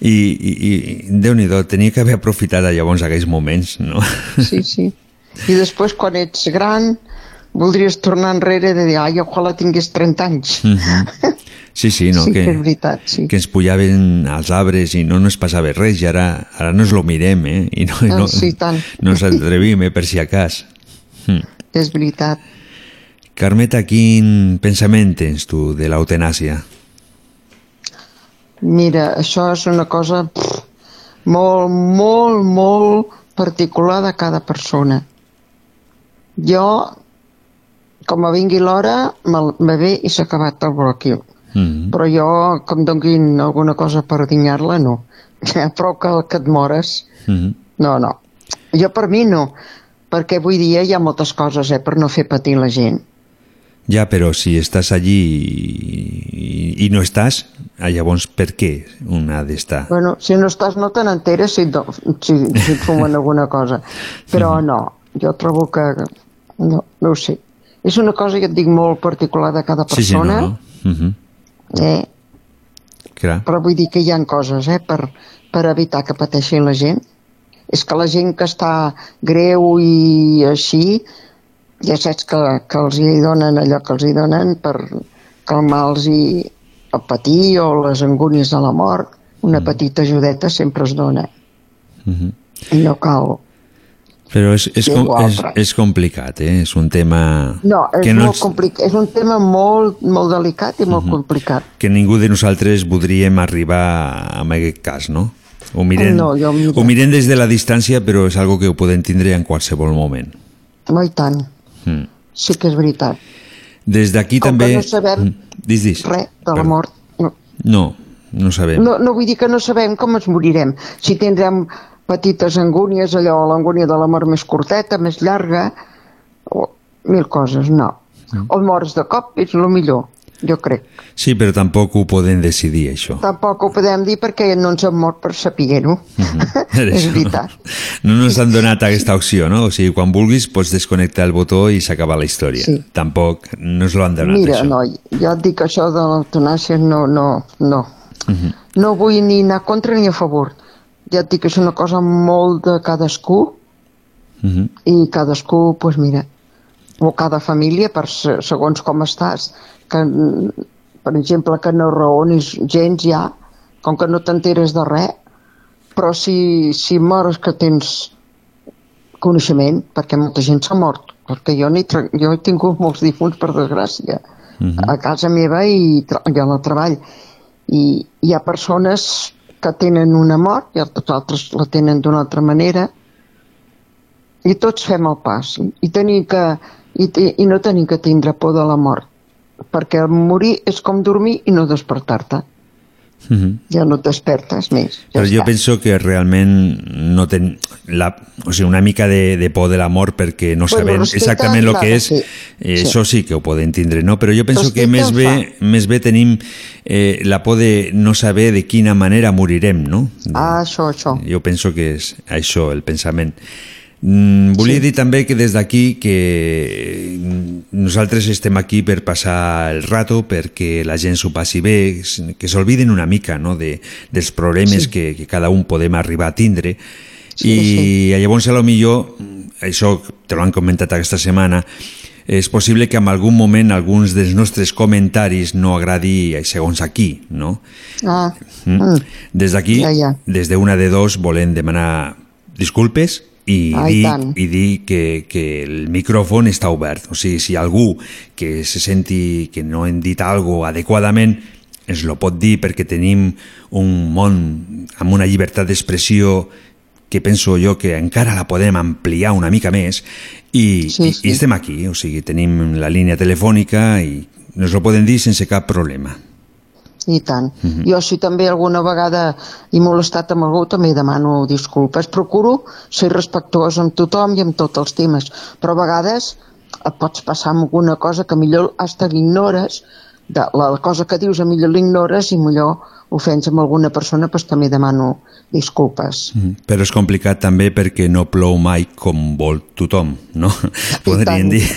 i, i, i Déu-n'hi-do, tenia que haver aprofitat llavors aquells moments, no? Sí, sí. I després, quan ets gran, voldries tornar enrere de dir, ai, ojalà tingués 30 anys. Mhm. Sí, sí, no? Sí, que, que és veritat, sí. que ens pujaven als arbres i no ens passava res i ara, ara no ens lo mirem, eh? I no, Ah, no, sí, tant. no ens atrevim, eh? Per si acas. Hm. És veritat. Carmeta, quin pensament tens tu de l'eutanàsia? Mira, això és una cosa pff, molt, molt, molt particular de cada persona. Jo, com a vingui l'hora, me ve i s'ha acabat el bròquil. Mm. Però jo, que em donguin alguna cosa per dinyar-la, no. Prou que, que et mores. Mm. No, no. Jo per mi no, perquè avui dia hi ha moltes coses eh, per no fer patir la gent. Ja, però si estàs allí i, i no estàs, ah, llavors per què un ha d'estar? Bueno, si no estàs no te n'enteres si, do- si, si et fumen alguna cosa. Però no, jo trobo que... No, no ho sé. És una cosa, ja et dic, molt particular de cada Sí, sí, no, persona. no. Mhm. eh? Clar. Però vull dir que hi ha coses eh, per, per evitar que pateixi la gent. És que la gent que està greu i així, ja saps que, que els hi donen allò que els hi donen per calmar-los i el patir o les angúnies de la mort. Una petita ajudeta sempre es dona. Mhm. I no cal. Però és, és, com, és, és complicat, eh? És un tema No, és que, molt ens- complicat. És un tema molt, molt delicat i molt complicat. que ningú de nosaltres voldríem arribar a aquest cas, no? Ho mirem, No, jo mira. ho mirem des de la distància, però és algo que ho podem tindre en qualsevol moment. No, i tant. Mm. Sí que és veritat. Des d'aquí Com també... que no sabem Mm. Dis, dis. res de la mort. No, No, no sabem. no, no vull dir que no sabem com ens morirem. Si tindrem petites angúnies, allò, l'angúnia de la mort més curteta, més llarga, o mil coses, no. Mm. O mors de cop, és el millor, jo crec. Sí, però tampoc ho podem decidir, això. Tampoc ho podem dir perquè no ens hem mort per saber-ho. és Això. veritat. No ens han donat aquesta opció, no? O sigui, quan vulguis pots desconnectar el botó i s'acaba la història. Sí. Tampoc no ens lo han donat, Mira, això. noi, jo et dic això de l'eutanàsia, no, no, no. Mhm. No vull ni anar contra ni a favor. Ja et dic que és una cosa molt de cadascú Mhm. i cadascú, doncs mira, o cada família, per se- segons com estàs, que, per exemple, que no raonis gens ja, com que no t'enteres de res, però si, si mores que tens coneixement, perquè molta gent s'ha mort, perquè jo, ni jo he tingut molts difunts, per desgràcia, a casa meva i, i al treball. I hi ha persones que tenen una mort i els altres la tenen d'una altra manera. I tots fem el pas. I, tenim que, i, i no tenim que tindre por de la mort. Perquè morir és com dormir i no despertar-te Mhm. ja no et despertes més ja Però jo està. penso que realment no ten la, o sigui, una mica de, de por de la mort perquè no Bueno, respecte, exactament el que és, sí. eh, Sí. això sí que ho podem tindre, no? Però jo penso que Respecte més al bé, més bé tenim eh, la por de no saber de quina manera morirem, no? ah, això, això Jo penso que és això, el pensament. Mm, volia sí. dir també que des d'aquí que mm, nosaltres estem aquí per passar el rato, perquè la gent s'ho passi bé, que s'olviden una mica no? de, dels problemes Sí. que, que cada un podem arribar a tindre Sí, i llavors a lo millor això te lo han comentat aquesta setmana, és possible que en algun moment alguns dels nostres comentaris no agradi segons aquí, no? Ah, Mm. mm. Des d'aquí, Ja, ja. des d'una de dos, volem demanar disculpes i Ah, i dir, tant. i dir que, que el micròfon està obert. O sigui, si algú que se senti que no hem dit algo adequadament ens lo pot dir perquè tenim un món amb una llibertat d'expressió que penso jo que encara la podem ampliar una mica més i, Sí, i, sí. i estem aquí, o sigui, tenim la línia telefònica i ens ho poden dir sense cap problema. I tant. Mhm. Jo si també alguna vegada he molestat amb algú també demano disculpes. Procuro ser respectuós amb tothom i amb tots els temes, però a vegades et pots passar amb alguna cosa que millor hasta l'ignores, de la cosa que dius a millor l'ignores i millor ofens amb alguna persona, doncs també demano disculpes. Mm, Però és complicat també perquè no plou mai com vol tothom, no? Podríem dir.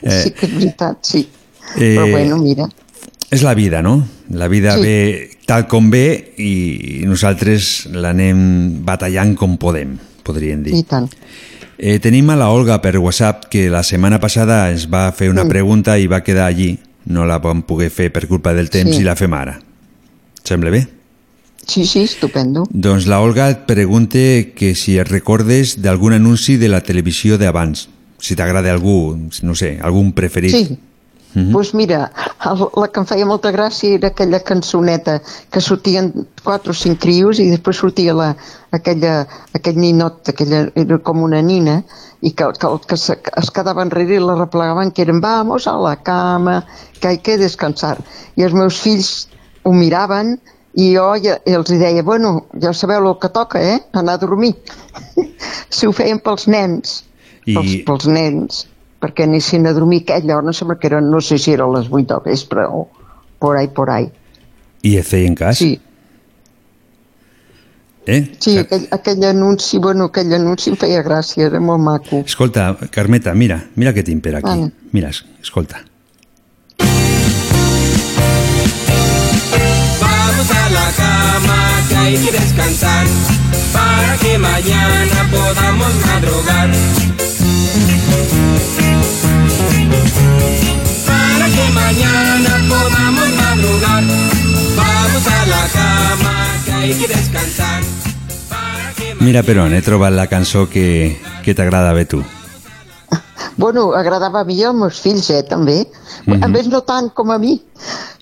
Sí que és veritat, sí. eh, Però bueno, mira, És la vida, no? La vida Sí. ve tal com ve i nosaltres l'anem batallant com podem, podríem dir. i tant. Eh, tenim a la Olga per WhatsApp que la setmana passada ens va fer una Mm. pregunta i va quedar allí. No la vam poder fer per culpa del temps Sí. i la fem ara. Sembla bé? Sí, sí, estupendo. Doncs la Olga et pregunta que si et recordes d'algun anunci de la televisió d'abans. Si t'agrada algú, no sé, algun preferit. Sí. Mhm. Doncs mira, el, la que em feia molta gràcia era aquella cançoneta que sortien quatre o cinc crios i després sortia la, aquella, aquell ninot, aquella, era com una nina, i que, que, que se, que es quedava enrere i la replegaven, que eren vamos a la cama, que hay que descansar. I els meus fills ho miraven i jo ja, els deia, bueno, ja sabeu el que toca, eh? Anar a dormir. si ho feien pels nens, I- pels, pels nens, perquè anessin a dormir aquella hora, no sembla que era, no sé si era a les 8 del vespre o por ahí, por ahí. I et feien cas? Sí. Eh? Sí, aquell, aquell anunci, bueno, aquell anunci em feia gràcia, era molt maco. Escolta, Carmeta, mira, mira què tinc per aquí. Vale. Mira, es- escolta. Vamos a la cama que hay que descansar para que mañana podamos madrugar. Para que mañana podamos madrugar. Vamos a la cama que hay que descansar. Mira, però he trobat la cançó que, que t'agrada bé tu. Bueno, agradava a mi i als meus fills, eh, també. Mhm. A més, no tant com a mi,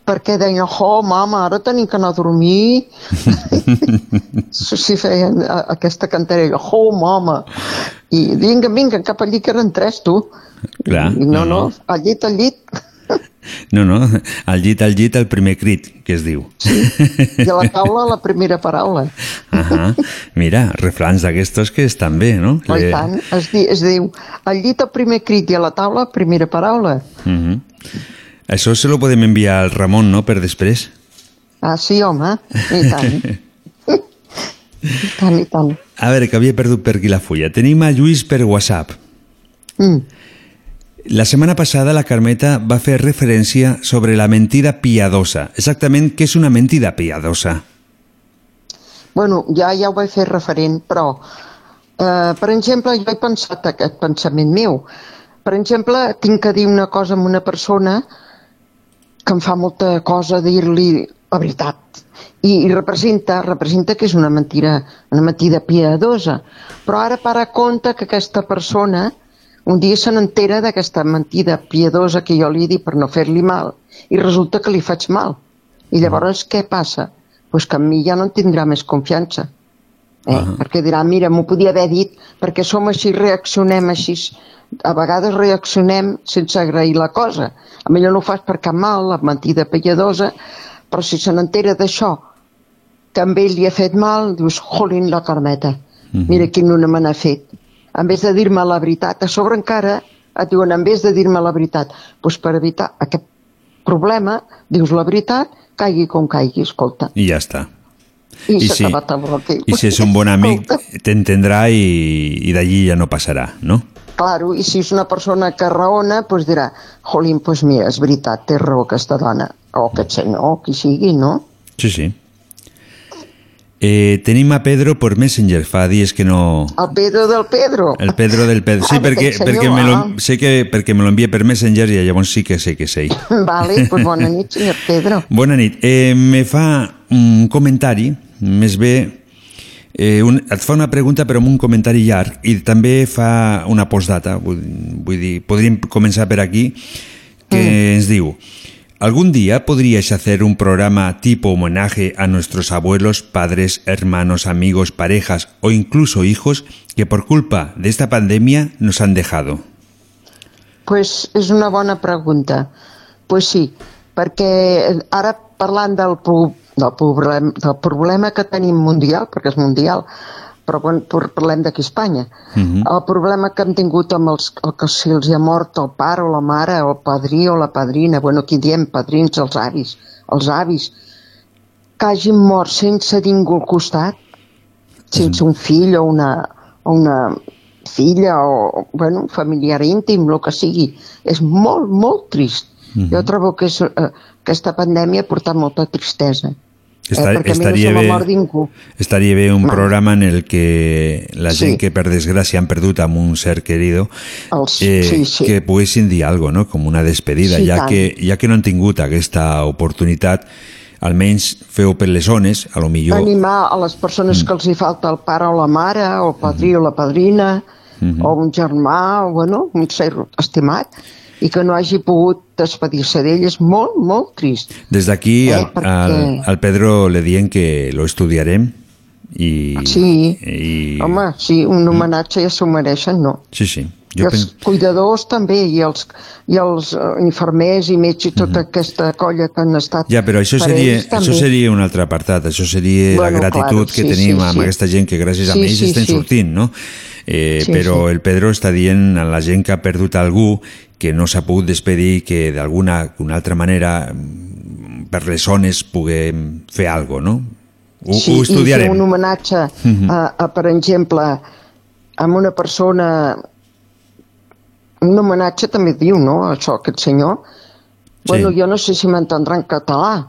perquè deien, oh, mama, ara tenim que anar a dormir. Sí, sí, feien aquesta cantarella, oh, mama. I vinga, vinga, cap allí que eren tres, tu. Clar, I no, no, al llit, al llit. No, no, al llit, al llit, el primer crit, que es diu. I a la taula la primera paraula. Ahà. Mira, refrans d'aquestos que estan bé, no? Oh, i tant, es, di, es diu, al llit el primer crit i a la taula primera paraula. Mhm. Això se lo podem enviar al Ramon, no?, per després. Ah, sí, home, i tant, i tant, i tant. A veure, que havia perdut per aquí la fulla. Tenim a Lluís per WhatsApp. Mm. La setmana passada la Carmeta va fer referència sobre la mentida piadosa. Exactament què és una mentida piadosa? Bueno, ja, ja ho vaig fer referent, però, eh, per exemple, jo he pensat aquest pensament meu. Per exemple, tinc que dir una cosa a una persona que em fa molta cosa dir-li la veritat. I, I representa, representa que és una mentira, una mentida piadosa. Però ara para compte que aquesta persona un dia se n'entera d'aquesta mentida piadosa que jo li he dit per no fer-li mal i resulta que li faig mal. I llavors què passa? Pues que amb mi ja no en tindrà més confiança. Eh? Ah. Perquè dirà, mira, m'ho podia haver dit, perquè som així, reaccionem així. A vegades reaccionem sense agrair la cosa. A millor no ho fas per cap mal, la mentida piadosa, però si se n'entera d'això, ell li ha fet mal, dius, jolín, la Carmeta, mira quin una me n'ha fet. En vez de dir-me la veritat, a sobre encara et diuen, en vez de dir-me la veritat, doncs per evitar aquest problema, dius la veritat, caigui com caigui, escolta. I ja està. I, I si-. I si és un bon amic, t'entendrà i, i d'allí ja no passarà, no? Claro, i si és una persona que raona, doncs dirà, jolín, doncs mira, és veritat, té raó aquesta dona, o aquest senyor, o qui sigui, no? Sí, sí. Eh, tenim a Pedro por Messenger, fa dies que no... El Pedro del Pedro. El Pedro del Pedro. Sí, Ah, perquè, senyor, perquè, me lo, ah. sé que, perquè me lo envia per Messenger i llavors sí que sé que sé. Vale, pues bona nit, senyor Pedro. Bona nit. Eh, me fa un comentari, més bé, eh, un, et fa una pregunta però amb un comentari llarg i també fa una postdata, vull, vull dir, podríem començar per aquí, que ens diu ¿Algún día podríais hacer un programa tipo homenaje a nuestros abuelos, padres, hermanos, amigos, parejas o incluso hijos que por culpa de esta pandemia nos han dejado? pues és una bona pregunta. pues sí, perquè ara parlant del, del problema que tenim mundial, perquè és mundial, però quan par- parlem d'aquí a Espanya, Mhm. el problema que hem tingut amb els, el que si els hi ha mort el pare o la mare o el padrí o la padrina, bueno, aquí diem padrins, els avis, els avis, que hagin mort sense ningú al costat, sense un fill o una, o una filla o, bueno, un familiar íntim, el que sigui. És molt, molt trist. Mhm. Jo trobo que és, eh, aquesta pandèmia ha portat molta tristesa. Esta- eh, perquè a mi no estaria se m'ha bé- mort ningú. Estaria bé un programa en el que la Sí. gent que per desgràcia han perdut amb un ser querido Els- eh, sí, sí. que poguessin dir algo, no? com una despedida, Sí, ja, tant. que, ja que no han tingut aquesta oportunitat, almenys feu per les zones, a lo millor... Animar a les persones que els hi falta el pare o la mare, o el padrí o la padrina, Mhm. o un germà, o bueno, un ser estimat, i que no hagi pogut despedir-se d'ell és molt, molt trist. Des d'aquí Eh, al, perquè- al, al Pedro le diem que lo estudiarem i... Sí. i Home, sí, un homenatge ja s'ho mereixen, no? sí, sí. I Jo els pen... cuidadors també, i els, i els eh, infermers i metges i tota aquesta colla que han estat Mhm. Ja, però això seria, ells, això seria un altre apartat, això seria la Bueno, gratitud claro, que sí, tenim sí, amb sí. aquesta gent que gràcies a Sí, ells sí, estem sí. sortint, no? Eh, Sí, però sí. el Pedro està dient a la gent que ha perdut algú que no s'ha pogut despedir que d'alguna una altra manera per les zones puguem fer algo, no? Ho, sí, ho i fer estudiarem. un homenatge, Mhm. a, a, per exemple, a una persona... Un homenatge també diu, no?, això, aquest senyor. Bueno, yo no sé si m'entendrà en català.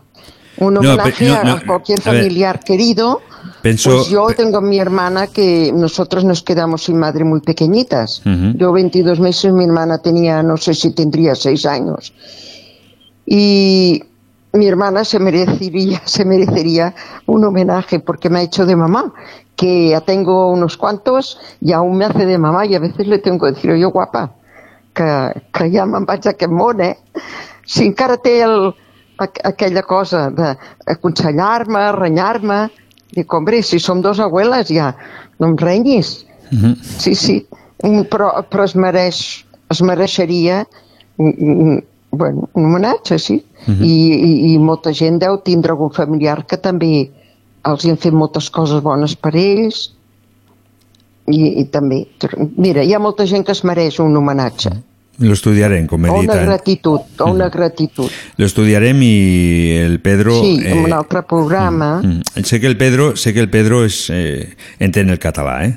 Un No, homenaje pe- no, no, a cualquier a ver. familiar querido. Penso- pues yo tengo a mi hermana que nosotros nos quedamos sin madre muy pequeñitas. Ujú. Yo 22 meses, mi hermana tenía, no sé si tendría 6 años. Y mi hermana se merecería, se merecería un homenaje porque me ha hecho de mamá, que ya tengo unos cuantos y aún me hace de mamá y a veces le tengo que decir, oye guapa, que, que ja me'n vaig d'aquest món, eh? Si encara té el, aqu- aquella cosa d'aconsellar-me, renyar-me, dic, hombre, si som dos abueles ja, no em renyis. Mhm. Sí, sí, Mm, però, però es mereix, es mereixeria un, un, bueno, un homenatge, sí. Mhm. I, i, I molta gent deu tindre algun familiar que també els hi han fet moltes coses bones per ells i, i també, mira, hi ha molta gent que es mereix un homenatge Lo estudiarem, com he dit. una eh? gratitud, una gratitud. Lo estudiarem i el Pedro... Sí, en un eh, altre programa. Mm. Sé que el Pedro, sé que el Pedro és, eh, entén el català, eh?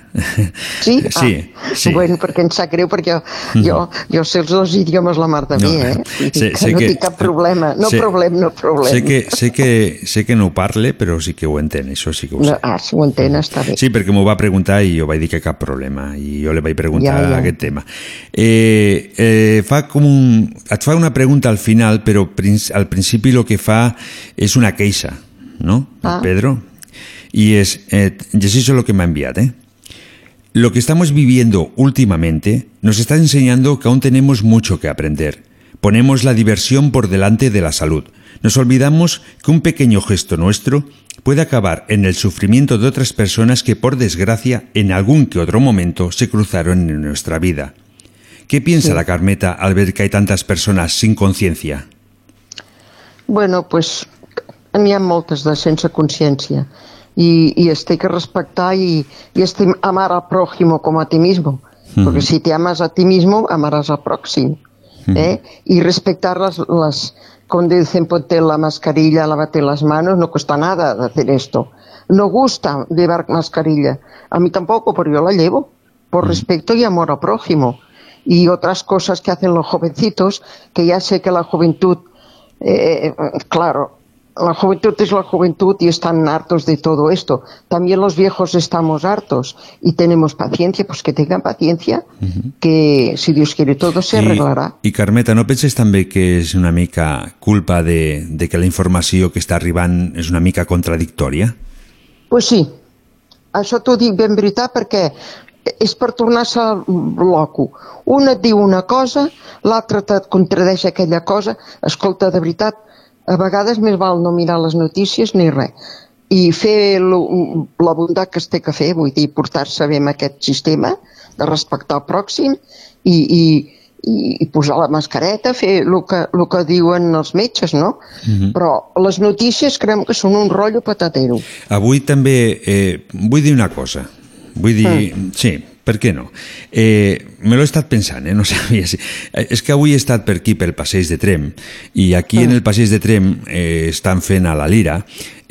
Sí? sí, ah, sí. Bueno, perquè em sap greu, perquè jo, jo, jo sé els dos idiomes la mar de No, bé, eh? Sé- que sé no que- tinc cap problema. No sé- problema, no problema. Sé que, sé, que, sé que no parle, però sí que ho entén, això sí que ho sé. No, ah, si ho entén, està bé. Sí, perquè m'ho va preguntar i jo vaig dir que cap problema i jo li vaig preguntar Ja, ja. aquest tema. Eh, eh, fa com un, et fa una pregunta al final, però al principi el que fa és una queixa, no, Ah. Pedro? Y es, eh, llegeixo lo que me ha enviado, ¿eh? Lo que estamos viviendo últimamente nos está enseñando que aún tenemos mucho que aprender. Ponemos la diversión por delante de la salud. Nos olvidamos que un pequeño gesto nuestro puede acabar en el sufrimiento de otras personas que por desgracia en algún que otro momento se cruzaron en nuestra vida. ¿Qué piensa Sí. la Carmeta al ver que hay tantas personas sin conciencia? Bueno, pues n'hi ha moltes de sense consciència i, i es té que respectar i, y estim, amar al prójimo como a ti mismo. Ujú. Porque si te amas a ti mismo, amarás al próximo. ¿eh? Y respetar las, las, cuando dicen ponte la mascarilla, lávate las manos, no cuesta nada hacer esto. No gusta llevar mascarilla. A mí tampoco, pero yo la llevo. Por respeto y amor al prójimo. Y otras cosas que hacen los jovencitos, que ya sé que la juventud, eh, claro, la juventud es la juventud y están hartos de todo esto. También los viejos estamos hartos y tenemos paciencia, pues que tengan paciencia, que si Dios quiere todo se arreglarà. I Carmeta, no penses també que és una mica culpa de, de que la informació que està arribant és una mica contradictòria? Pues sí, això t'ho dic ben veritat perquè és per tornar-se loco. Un et diu una cosa, l'altre et contradeix aquella cosa. Escolta, de veritat, a vegades més val no mirar les notícies ni res. I fer lo, la bondat que es té que fer, vull dir, portar-se bé amb aquest sistema de respectar el pròxim i, i, i, i posar la mascareta, fer el que, el que diuen els metges, no? Mhm. Però les notícies creiem que són un rotllo patatero. Avui també eh, vull dir una cosa. Vull dir... Sí, per què no? Eh, me l'he estat pensant, eh? no sabia si... Eh, és que avui he estat per aquí, pel passeig de Trem, i aquí en el passeig de Trem eh, estan fent a la Lira,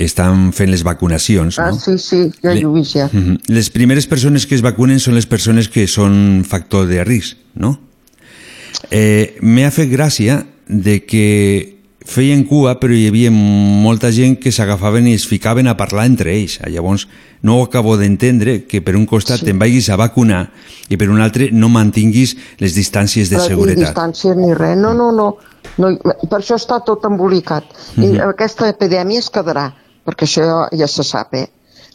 estan fent les vacunacions, Ah, no? sí, sí, ja ho vist, ja. Mhm. Les primeres persones que es vacunen són les persones que són factor de risc, no? Eh, M'ha fet gràcia de que feien cua però hi havia molta gent que s'agafaven i es ficaven a parlar entre ells. Llavors no ho acabo d'entendre que per un costat sí. te'n vagis a vacunar i per un altre no mantinguis les distàncies de seguretat. distàncies ni res, no, no, no. no per això està tot embolicat. I Mhm. aquesta epidèmia es quedarà, perquè això ja, ja se sap, eh?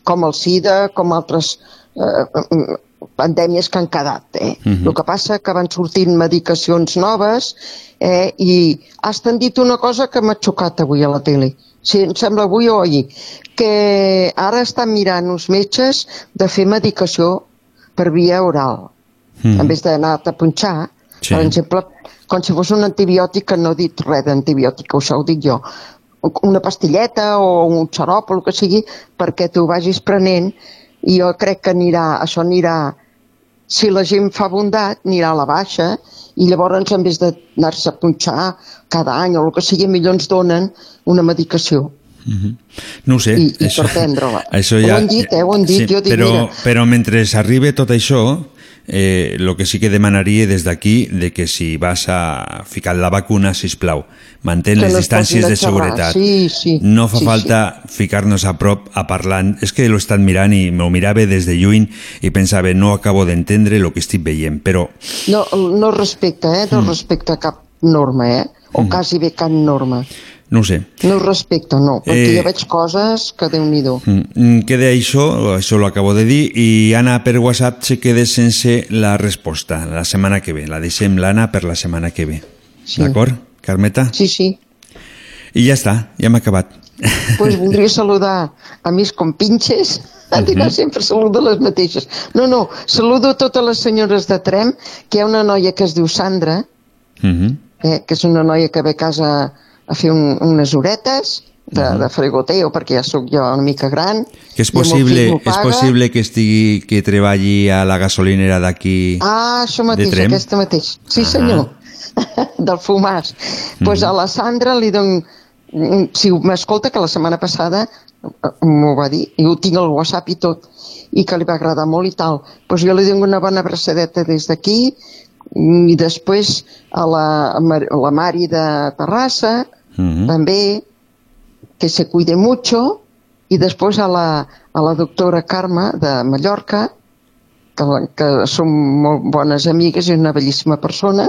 Com el SIDA, com altres eh, pandèmies que han quedat, eh? Mhm. El que passa que van sortint medicacions noves eh? i has dit una cosa que m'ha xocat avui a la tele. Sí, em sembla avui o ahir, que ara estan mirant uns metges de fer medicació per via oral Mhm. en vez d'anar-te a punxar, Sí. per exemple, com si fos un antibiòtic, que no he dit res d'antibiòtic, això ho dic jo, una pastilleta o un xarop o el que sigui, perquè tu vagis prenent i jo crec que anirà, això anirà, si la gent fa bondat, anirà a la baixa i llavors en vez d'anar-se a punxar cada any o el que sigui, millor ens donen una medicació. Mhm. No ho sé. I- i per prendre-la. això Ho ja, han dit, eh, ho han dit, jo dic, però, mira. però mentre arribi tot això, eh, lo que sí que demanaria des d'aquí de que si vas a ficar la vacuna, si plau, mantén Que les distàncies de xerrar. seguretat. Sí, sí. No fa Sí, falta ficar-nos a prop a parlar. És que l'ho estat mirant i m'ho mirava des de lluny i pensava, no acabo d'entendre el que estic veient, però No, no respecta, eh? No Mm. respecta cap norma, eh? O Mm. quasi bé cap norma. No ho sé. No respecta, no, perquè Eh, jo veig coses que Déu-n'hi-do. Mm, Queda això, això lo acabo de dir, i Anna per WhatsApp se queda sense la resposta la setmana que ve. La deixem l'Anna per la setmana que ve. Sí. D'acord, Carmeta? Sí, sí. I ja està, ja hem acabat. Pues voldria saludar a mis compinches, uh -huh. sempre saludo les mateixes. No, no, saludo a totes les senyores de Trem, que hi ha una noia que es diu Sandra, Mhm. eh, que és una noia que ve a casa a fer un, unes horetes de, uh -huh. de fregoteo, perquè ja sóc jo una mica gran. Que és possible, és possible que estigui que treballi a la gasolinera d'aquí Ah, això mateix, aquesta mateix. Sí, Ah. senyor. Del fumàs. Doncs pues a la Sandra li dono... mm, Si m'escolta, que la setmana passada eh, m'ho va dir, i ho tinc al WhatsApp i tot, i que li va agradar molt i tal. Doncs pues jo li dono una bona abraçadeta des d'aquí, i després a la, a la Mari de Terrassa, Mhm. també, que se cuide mucho, i després a la, a la doctora Carme de Mallorca, que, que som molt bones amigues i una bellíssima persona,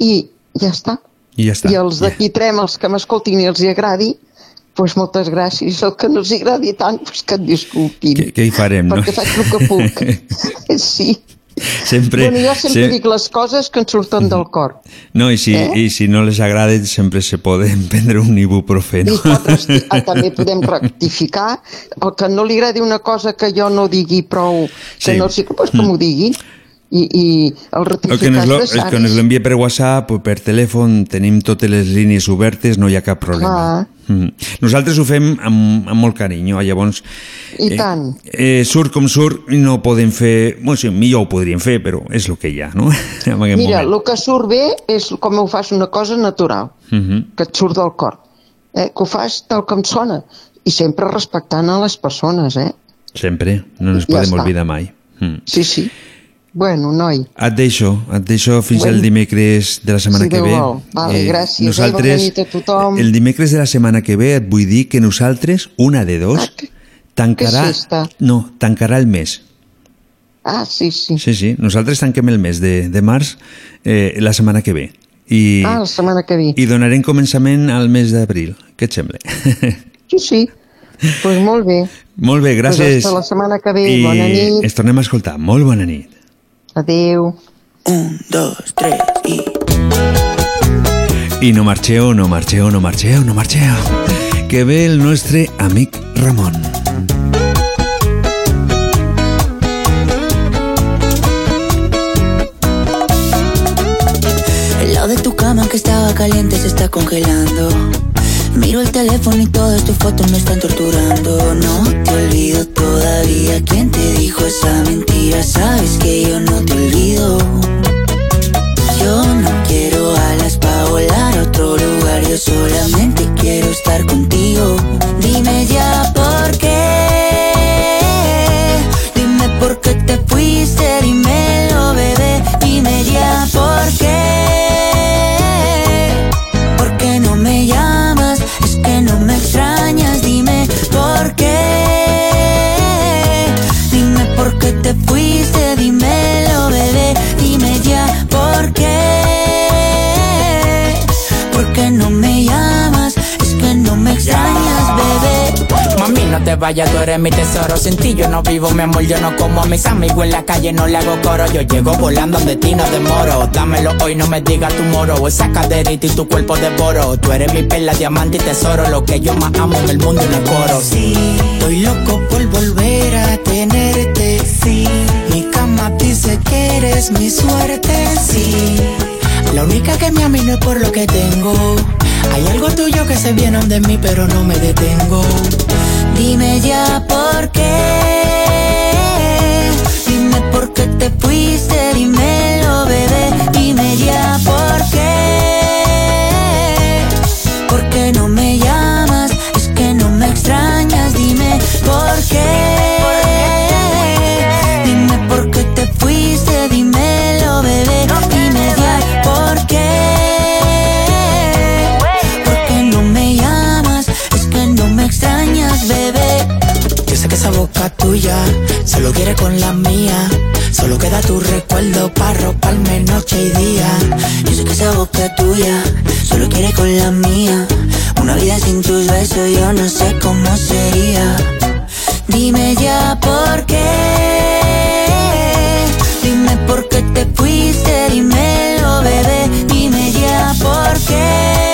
i ja està. I ja està. I els d'aquí Trem, els que m'escoltin i els hi agradi, doncs moltes gràcies. El que no els agradi tant, doncs que et disculpin. Què, què hi farem, no? Perquè faig el que puc. sí. Sempre, bueno, jo sempre se- dic les coses que em surten del cor. No, i si, Eh? i si no les agrada, sempre se poden prendre un ibuprofeno. I pot resti- ah, també podem rectificar. El que no li agradi una cosa que jo no digui prou, que Sí. no sé, doncs que m'ho digui. I, i el El que rectificar lo, el que nos necessari. l'envia per WhatsApp o per telèfon, tenim totes les línies obertes, no hi ha cap problema. Clar, Mm. Nosaltres ho fem amb, amb molt carinyo, llavors i tant. eh, surt com surt no podem fer... Bueno, sí, millor ho podríem fer, però és el que hi ha, no? en Mira, moment. el que surt bé és com ho fas una cosa natural, Mhm. que et surt del cor. Eh? Que ho fas tal com sona. I sempre respectant a les persones, eh? Sempre, no ens Ja podem està. oblidar mai. Mm. Sí, sí. Bueno, noi. Et deixo, et deixo fins Bueno. el dimecres de la setmana Si que ve. Vale, gràcies, eh? Nosaltres, a tothom. el dimecres de la setmana que ve et vull dir que nosaltres, una de dos, tancarà... que festa? No, tancarà el mes. Ah, sí, sí. Sí, sí, nosaltres tanquem el mes de, de març eh, la setmana que ve. I, Ah, la setmana que ve. I donarem començament al mes d'abril. Què et sembla? Sí, sí. Doncs pues molt bé. Molt bé, gràcies. Pues hasta la setmana que ve. I Bona nit. ens tornem a escoltar. Molt bona nit. Adéu. Un, dos, tres i... I no marxeu, no marxeu, no marxeu, no marxeu. Que ve el nostre amic Ramon. El lado de tu cama que estaba caliente se está congelando. Miro el teléfono y todas tus fotos me están torturando. No te olvido todavía. ¿Quién te dijo esa mentira? Sabes que yo no te olvido. Yo no quiero alas para volar a otro lugar. Yo solamente quiero estar contigo. Dime ya por qué. Te vayas, tú eres mi tesoro. Sin ti yo no vivo, mi amor, yo no como a mis amigos en la calle, no le hago coro. Yo llego volando donde ti no demoro. Dámelo hoy, no me digas tu moro. Esa caderita y tu cuerpo devoro. Tú eres mi perla, diamante y tesoro. Lo que yo más amo en el mundo y no coro. Sí, estoy loco por volver a tenerte. Sí, mi cama dice que eres mi suerte. Sí, La única que me ama y no es por lo que tengo. Hay algo tuyo que se viene de mí, pero no me detengo. Dime ya por qué. Dime por qué te fuiste, dímelo, bebé. Dime ya por qué. Tuya solo quiere con la mía. Solo queda tu recuerdo para roparme noche y día. Yo sé que esa boca tuya solo quiere con la mía. Una vida sin tus besos yo no sé cómo sería. Dime ya por qué. Dime por qué te fuiste, dímelo, bebé. Dime ya por qué.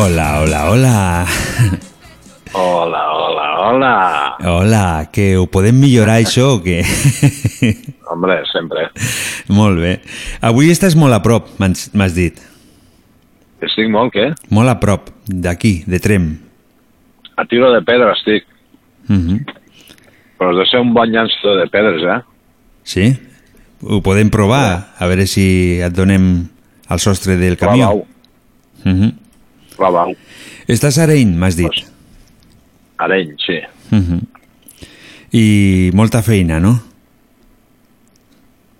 Hola, hola, hola. Hola, hola, hola. Hola, que ho podem millorar això o què? Hombre, sempre. molt bé. Avui estàs molt a prop, m'has dit. Estic molt, què? Molt a prop, d'aquí, de Trem. A tiro de pedra estic. Uh -huh. Però has de ser un bon llançador de pedres, eh? Sí? Ho podem provar, a veure si et donem al sostre del camió. Clavau. Uh -huh. Clavau. Estàs a Arenys, m'has dit. Areny, sí. Mhm. I molta feina, no?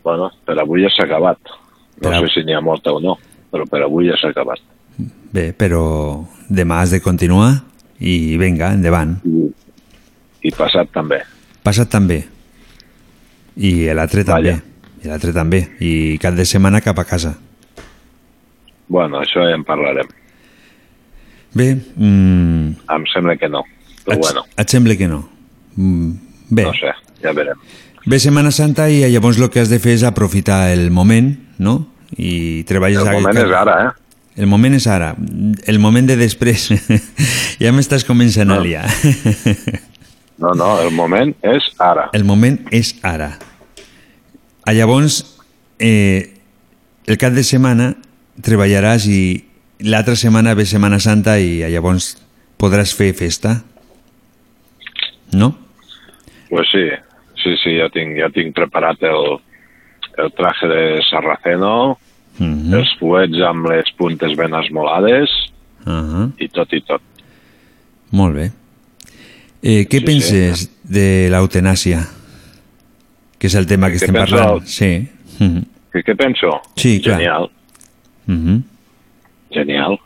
Bueno, per avui ja s'ha acabat. No Per av- sé si n'hi ha molta o no, però per avui ja s'ha acabat. Bé, però demà has de continuar i vinga, endavant. I passat també. Passat també. I l'altre també. I l'altre també. I cap de setmana cap a casa. Bueno, això ja en parlarem. Bé, mm, Em sembla que no, però et, bueno, et sembla que no? Mm, bé. no sé, ja verem. Ve Setmana Santa i llavors el que has de fer és aprofitar el moment, no? I treballes... El moment és ara, eh? El moment és ara. El moment de després ja m'estàs començant a liar. No, no, el moment és ara. El moment és ara. A llavors, eh, el cap de setmana treballaràs i l'altra setmana ve Setmana Santa i llavors podràs fer festa. No? Pues sí, sí, sí, ja tinc, ja tinc preparat el, el traje de sarraceno, Mhm. els fuets amb les puntes ben esmolades Uh i tot i tot. Molt bé. Eh, què Sí, penses de l'eutanàsia? Que és el tema que Què estem penso? parlant. Sí. Mhm. Què, què penso? Sí, clar. Genial, Mhm. Genial.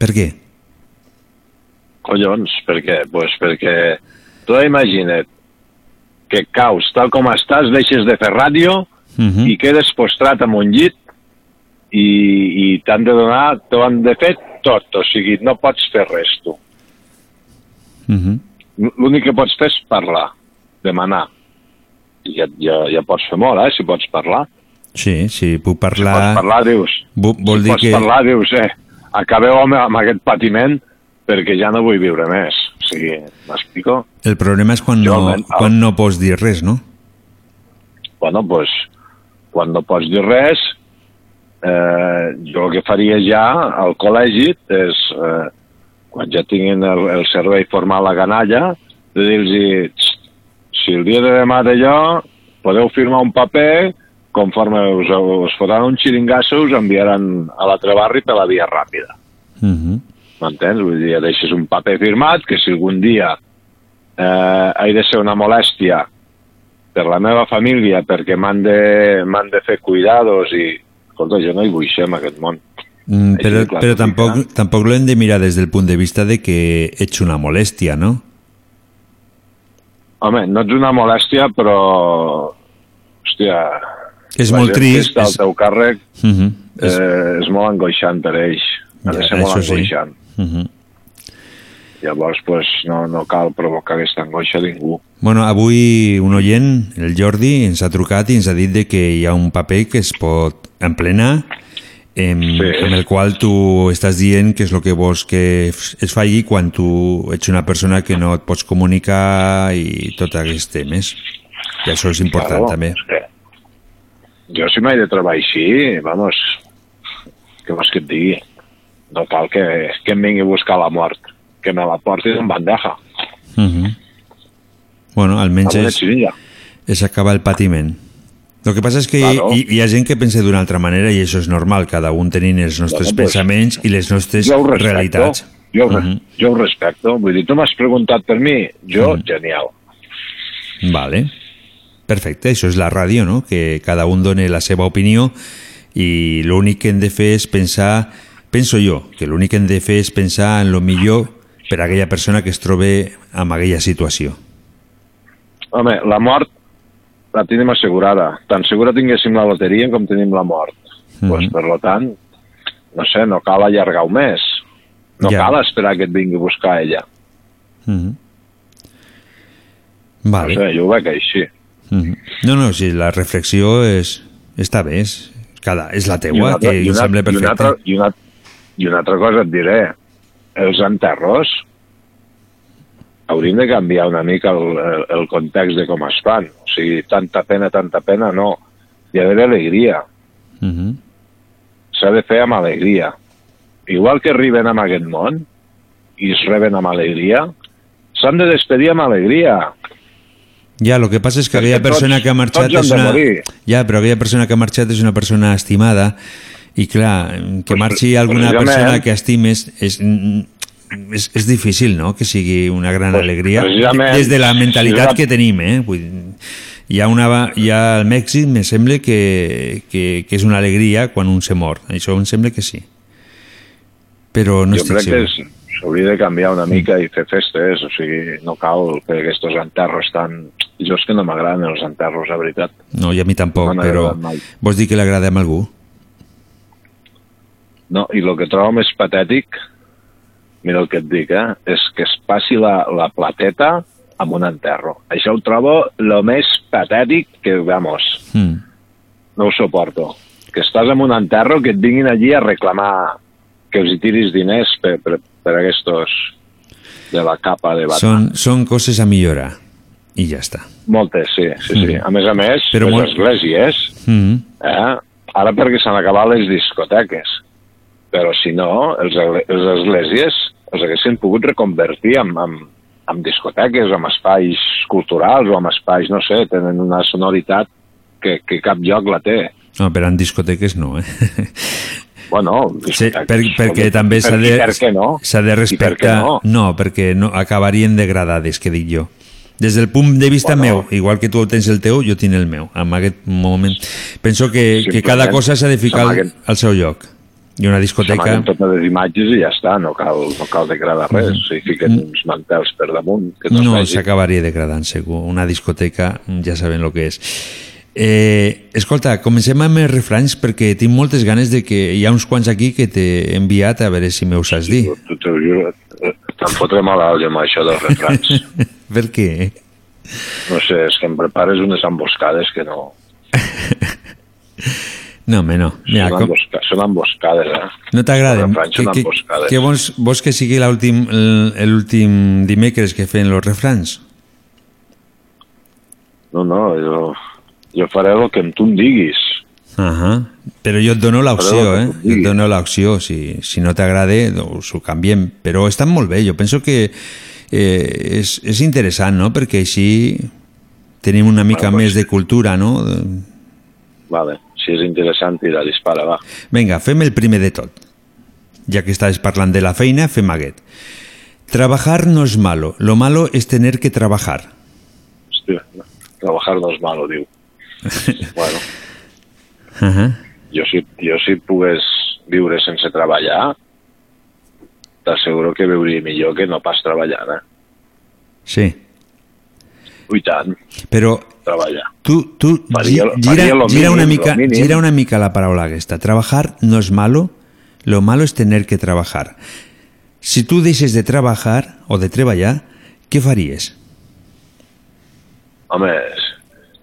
Per què? Collons, per què? Pues perquè tu imagina't que caus tal com estàs, deixes de fer ràdio Mhm. i quedes postrat en un llit i, i t'han de donar, t'ho han de fer tot, o sigui, no pots fer res tu. Mhm. L'únic que pots fer és parlar, demanar. Ja, ja, ja pots fer molt, eh, si pots parlar. Sí, sí, puc Pots parlar... parlar, dius. Vol, vol si dir pots que... parlar, dius, eh, acabeu amb, amb aquest patiment perquè ja no vull viure més. O sigui, m'explico? El problema és quan Jo, no, quan no pots dir res, no? Bueno, pues, quan no pots dir res, eh, jo el que faria ja al col·legi és, eh, quan ja tinguin el, el servei formal a canalla, de dir-los si el dia de demà d'allò podeu firmar un paper, conforme us, us fotran un xiringasso, us enviaran a l'altre barri per la via ràpida. Mhm. M'entens? Vull dir, deixes un paper firmat que si algun dia eh, he de ser una molèstia per la meva família perquè m'han de, de fer cuidados i... Escolta, jo no hi vull ser en aquest món. Mm, Així però clar, però tampoc, tampoc l'hem de mirar des del punt de vista de que ets una molèstia, no? Home, no ets una molèstia, però... Hòstia... És la molt trist, al és- teu càrrec Mhm. és... Eh, és molt angoixant per ells. Ha de Ja, ser molt això sí. angoixant. Mhm. Llavors, pues, no, no cal provocar aquesta angoixa a ningú. Bueno, avui un oient, el Jordi, ens ha trucat i ens ha dit de que hi ha un paper que es pot emplenar en, Sí. en el qual tu estàs dient que és el que vols que es faci quan tu ets una persona que no et pots comunicar i tots aquests temes. I això és important Claro, també. que jo si m'he de treballar així, vamos, què vols que et digui? No cal que, que em vingui a buscar la mort, que me la porti en bandeja. Mhm. Bueno, almenys és, xirilla. és acabar el patiment. El que passa és que Claro. hi, hi ha gent que pensa d'una altra manera i això és normal, cada un tenint els nostres Bueno, pues, pensaments i les nostres Jo respecto, realitats. jo, ho re- Mhm. jo ho respecto. Vull dir, tu m'has preguntat per mi, jo, genial. Vale. Perfecte, això és la ràdio, no? Que cada un doni la seva opinió i l'únic que hem de fer és pensar, penso jo, que l'únic que hem de fer és pensar en lo millor per a aquella persona que es trobe en aquella situació. Home, la mort la tenim assegurada. Tan segura tinguéssim la loteria com tenim la mort. Mhm. pues, per lo tant, no sé, no cal allargar-ho més. No Ja. cal esperar que et vingui a buscar ella. Mhm. Vale. No sé, jo ho veig així. Mhm. No, no, si la reflexió és, està bé, és, cada, és la I teua, una altra- que i em una- sembla i una altra- I una, I una altra cosa et diré. Els enterros hauríem de canviar una mica el, el, el context de com es fan. O sigui, tanta pena, tanta pena, no. Hi ha d'haver alegria. Mhm. S'ha de fer amb alegria. Igual que arriben amb aquest món i es reben amb alegria, s'han de despedir amb alegria. Ja, el que passa és que Perquè aquella persona tots- que ha marxat és una... Ja, però aquella persona que ha marxat és una persona estimada i clar, que Pues, marxi alguna precisament. persona que estimes és... mm, és, és difícil, no?, que sigui una gran Pues, alegria. Des de la mentalitat que tenim, eh? Vull hi ha, una, hi ha el Mèxic, me sembla que, que, que és una alegria quan un se mor. Això em sembla que sí. Però no jo estic crec que segur. és- s'hauria de canviar una mica i fer festes, o sigui, no cal fer aquests enterros tan... Jo és que no m'agraden els enterros, la veritat. No, i a mi tampoc, No però vols dir que li agrada a algú? No, i el que trobo més patètic, mira el que et dic, eh, és que es passi la, la plateta amb un enterro. Això ho trobo el més patètic que, vamos, Mm. no ho suporto. Que estàs en un enterro que et vinguin allí a reclamar que els hi tiris diners per, per, per aquestos de la capa de bata. Són, són coses a millorar. I ja està. Moltes, sí, sí, sí. Mm. A més a més, Però les molt- esglésies, Mm. eh, ara perquè s'han acabat les discoteques, però si no, els, les esglésies els haguessin pogut reconvertir en, en, en discoteques, en espais culturals o en espais, no sé, tenen una sonoritat que, que cap lloc la té. No, però en discoteques no, eh? Bueno, sí, per, perquè també s'ha de, Per no? de I per respectar... no? no, perquè no, acabarien degradades, que dic jo. Des del punt de vista Bueno. meu, igual que tu tens el teu, jo tinc el meu. En aquest moment penso que, que cada cosa s'ha de ficar al, al seu lloc. I una discoteca... S'amaguen totes les imatges i ja està, no cal, no cal degradar res. Mm. Si fiquen uns mantels per damunt, que no, No, s'acabaria degradant, segur. Una discoteca, ja sabem el que és. Eh, escolta, comencem amb els refranys perquè tinc moltes ganes de que hi ha uns quants aquí que t'he enviat a veure si me'l saps dir. Tu t'ho juro, te'n fotré mal al amb això dels refrans. per què? No sé, és que em prepares unes emboscades que no... No, home, no. Mira, són, com, embosca, són emboscades, eh? no t'agraden? Que, que, que vols, vols que sigui l'últim dimecres que feien els refrans? No, no, jo, jo faré el que tu em diguis. Uh Però jo et dono l'opció, eh? Jo et dono l'opció. Si, si no t'agrada, doncs ho canviem. Però estan molt bé. Jo penso que eh, és, és interessant, no? Perquè així tenim una mica Bueno, pues- més de cultura, no? Vale, si és interessant, tira, dispara, va. Vinga, fem el primer de tot. Ja que estàs parlant de la feina, fem aquest. Trabajar no es malo, lo malo es tener que trabajar. Hòstia, trabajar no és malo, diu. bueno, Uh -huh. jo si, jo si pogués viure sense treballar, t'asseguro que viuria millor que no pas treballant, eh? Sí, I tant, però treballar. tu, tu Faria- gi- faria gira, gira, una mínim, mica, mínim. gira una mica la paraula aquesta. Trabajar no es malo, lo malo es tener que trabajar. Si tu deixes de trabajar o de treballar, què faries? Home,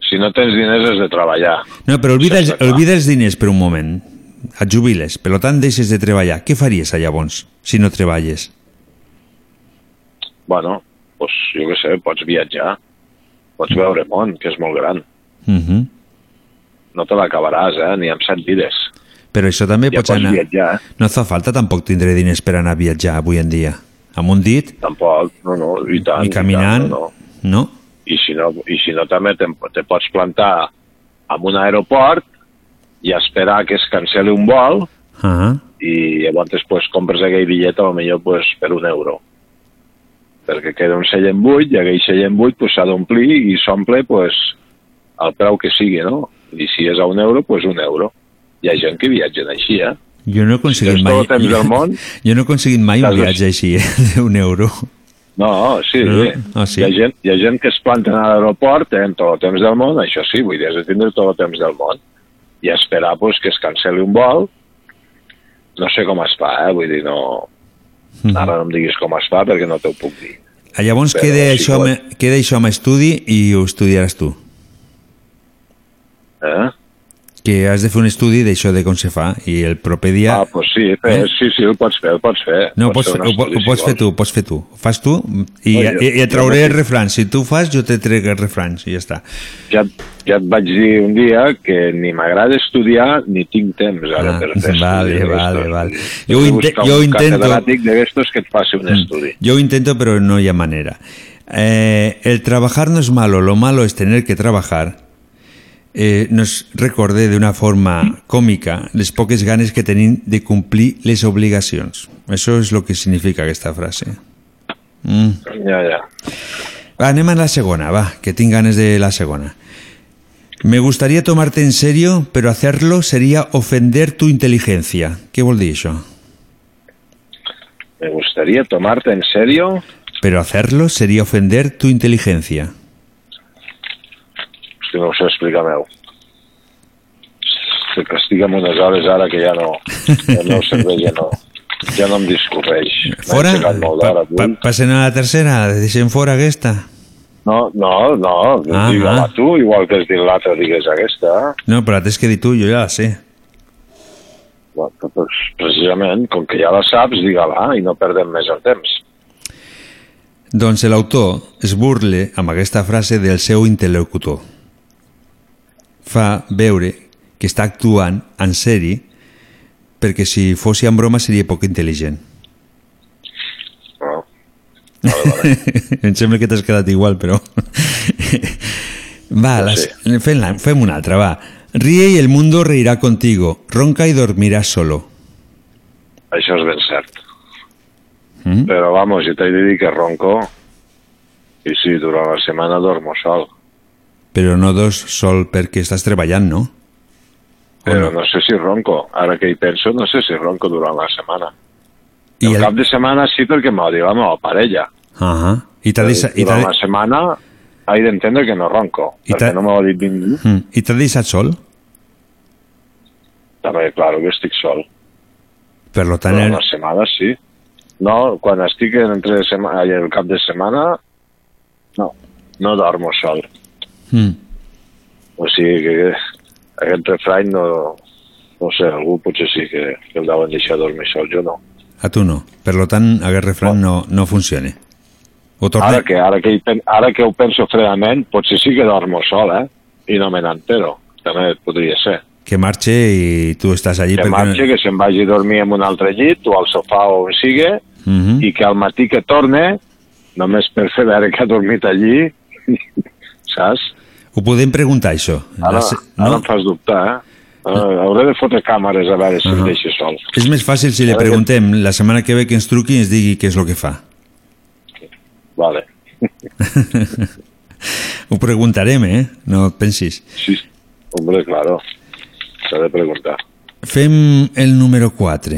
si no tens diners has de treballar. No, però olvida, els, olvida els diners per un moment. Et jubiles, per tant deixes de treballar. Què faries llavors, si no treballes? Bueno, doncs jo què sé, pots viatjar, pots veure món, que és molt gran. Uh -huh. No te l'acabaràs, eh, ni amb set vides. Però això també Ja pots pots anar... viatjar, eh? No fa falta tampoc tindre diners per anar a viatjar avui en dia. Amb un dit Tampoc, no, no, i tant. i caminant, I, tant, no, no. no? I, si no, I si no també te, te pots plantar en un aeroport i esperar que es canceli un vol Uh -huh. i llavors pues, compres aquell bitllet a lo millor pues, per un euro perquè queda un seient buit i aquell seient buit pues, s'ha d'omplir i s'omple pues, el preu que sigui no? i si és a un euro, pues un euro hi ha gent que viatgen així eh? Jo no he aconseguit tens mai... temps del món, jo no he aconseguit mai un viatge així, eh, d'un euro. no, sí, No? sí. Ah, sí? Hi, ha gent, hi ha gent que es planten a l'aeroport en tot el temps del món, això sí, vull dir, has de tindre tot el temps del món i esperar pues, que es canceli un vol no sé com es fa, eh? vull dir, no... Mhm. Ara no em diguis com es fa perquè no t'ho puc dir. Ah, Llavors Però queda, sí això, me- queda això amb estudi i ho estudiaràs tu. Eh? Que has de fer un estudi d'això de com se fa i el proper dia... Ah, pues sí, fe, Eh? sí, sí, ho pots fer, ho pots fer. No, ho pots, fer fer, ho, ho pots si fer tu, ho pots fer tu. Ho fas tu i, No, jo- i, i et jo trauré els refrans. Si tu ho fas, jo te trec els refrans i ja està. Ja, ja et vaig dir un dia que ni m'agrada estudiar ni tinc temps ara Ah, per fer vale, estudis vale, vale. Jo, inte, jo un intento... catedràtic d'aquestos que et faci un estudi. Yo intento, pero no hay manera. Eh, el trabajar no es malo, lo malo es tener que trabajar. Eh, nos recorde d'una forma còmica les poques ganes que tenim de complir les obligacions. Això és el que significa aquesta frase. Mm. Ja, ja. Va, anem a la segona, va, que tinc ganes de la segona. Me gustaría tomarte en serio, pero hacerlo sería ofender tu inteligencia. ¿Qué vol dir això? Me gustaría tomarte en serio. Pero hacerlo sería ofender tu inteligencia. Hosti, no ho sé, explica-m'ho. Se que estic amb unes hores ara que ja no... El meu cervell ja no, ja no em discorreix. Fora? Pa, avui. passen a la tercera, deixem fora aquesta. No, no, no, Ah, digue-la ah. tu, igual que has dit l'altre, digues aquesta. No, però tens que dir tu, jo ja la sé. Bueno, doncs, precisament, com que ja la saps, digue-la i no perdem més el temps. Doncs l'autor es burle amb aquesta frase del seu interlocutor. Fa veure que està actuant en seri perquè si fos en broma seria poc intel·ligent. No. em sembla que t'has quedat igual, però... va, No les, sé. fem, fem una altra, va. Ríe y el mundo reirá contigo. Ronca y dormirás solo. Això és ben cert. Mm? Però, vamos, jo t'he de dir que ronco i sí, durant la setmana dormo sol. Però no dos sol perquè estàs treballant, no? Però no sé si ronco. Ara que hi penso, no sé si ronco durant la setmana. I el, el- cap de setmana sí perquè m'ho diu la meva parella. Ahà. I t'ha deixat, i t'ha Durant la setmana he d'entendre que no ronco, I perquè no m'ho ha dit ningú. Mm. I t'ha deixat sol? També, claro, que estic sol. Per lo tant, Durant la setmana sí. No, quan estic entre sema, ai, el cap de setmana, no, no dormo sol. Mm. O sigui que aquest refrany no, no sé, algú potser sí que, que el deuen deixar dormir sol, jo no. a tu no. Per lo tant, aquest refrany no, no funciona. Ho torna... Ara que, ara, que pen, ara que ho penso fredament, potser sí que dormo sol, eh? I no me n'entero. També podria ser. Que marxe i tu estàs allí Que marxi, que se'n vagi a dormir en un altre llit o al sofà o on sigui, Mhm. i que al matí que torne, només per fer veure que ha dormit allí, saps? Ho podem preguntar, això. Ara, La se- ara em fas dubtar, eh? Uh, hauré de fotre càmeres a veure si em Ahà. deixa sol. És més fàcil si li Ara que- preguntem la setmana que ve que ens truqui i ens digui què és el que fa. Vale. Ho preguntarem, eh? No et pensis. Sí, hombre, claro. S'ha de preguntar. Fem el número 4.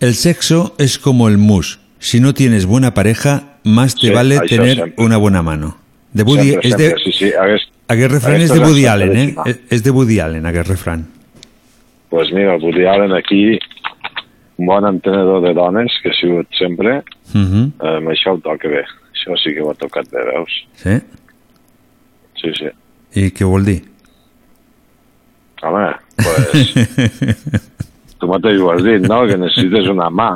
El sexo es como el mus. Si no tienes buena pareja, más te Sí, vale tener sempre. una buena mano. De Woody, sempre, és de, sempre, sí, sí. Hagués, aquest refrany és de Woody Allen, eh? És- de Woody Allen, aquest refrany. pues mira, el Woody Allen aquí, un bon entenedor de dones, que ha sigut sempre, Mhm. eh, amb això ho toca bé. Això sí que ho ha tocat bé, veus? Sí? Sí, sí. I què vol dir? Home, pues, tu mateix ho has dit, no?, que necessites una mà.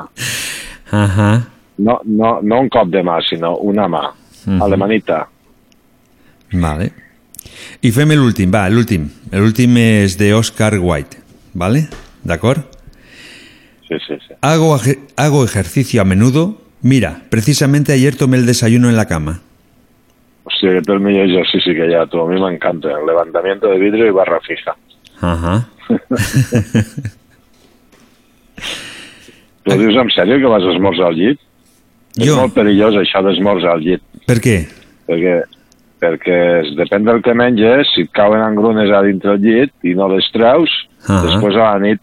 Ahà. No, no, no un cop de mà, sinó una mà. Mhm. Alemanita. Vale. I fem l'últim, va, l'últim. L'últim és de Oscar Wilde, ¿vale? ¿D'acord? Sí, sí, sí. Hago, hago ejercicio a menudo. Mira, precisamente ayer tomé el desayuno en la cama. Hòstia, aquest és el millor exercici que ha, tu. A mi m'encanta. El levantamiento de vidrio i barra fija. Ajá. Tu dius en sèrio que vas a esmorzar al llit? És Jo. molt perillós això d'esmorzar al llit. Per què? Perquè, perquè es- depèn del que menges, si et cauen engrunes a dintre el llit i no les treus, Ah. després a la nit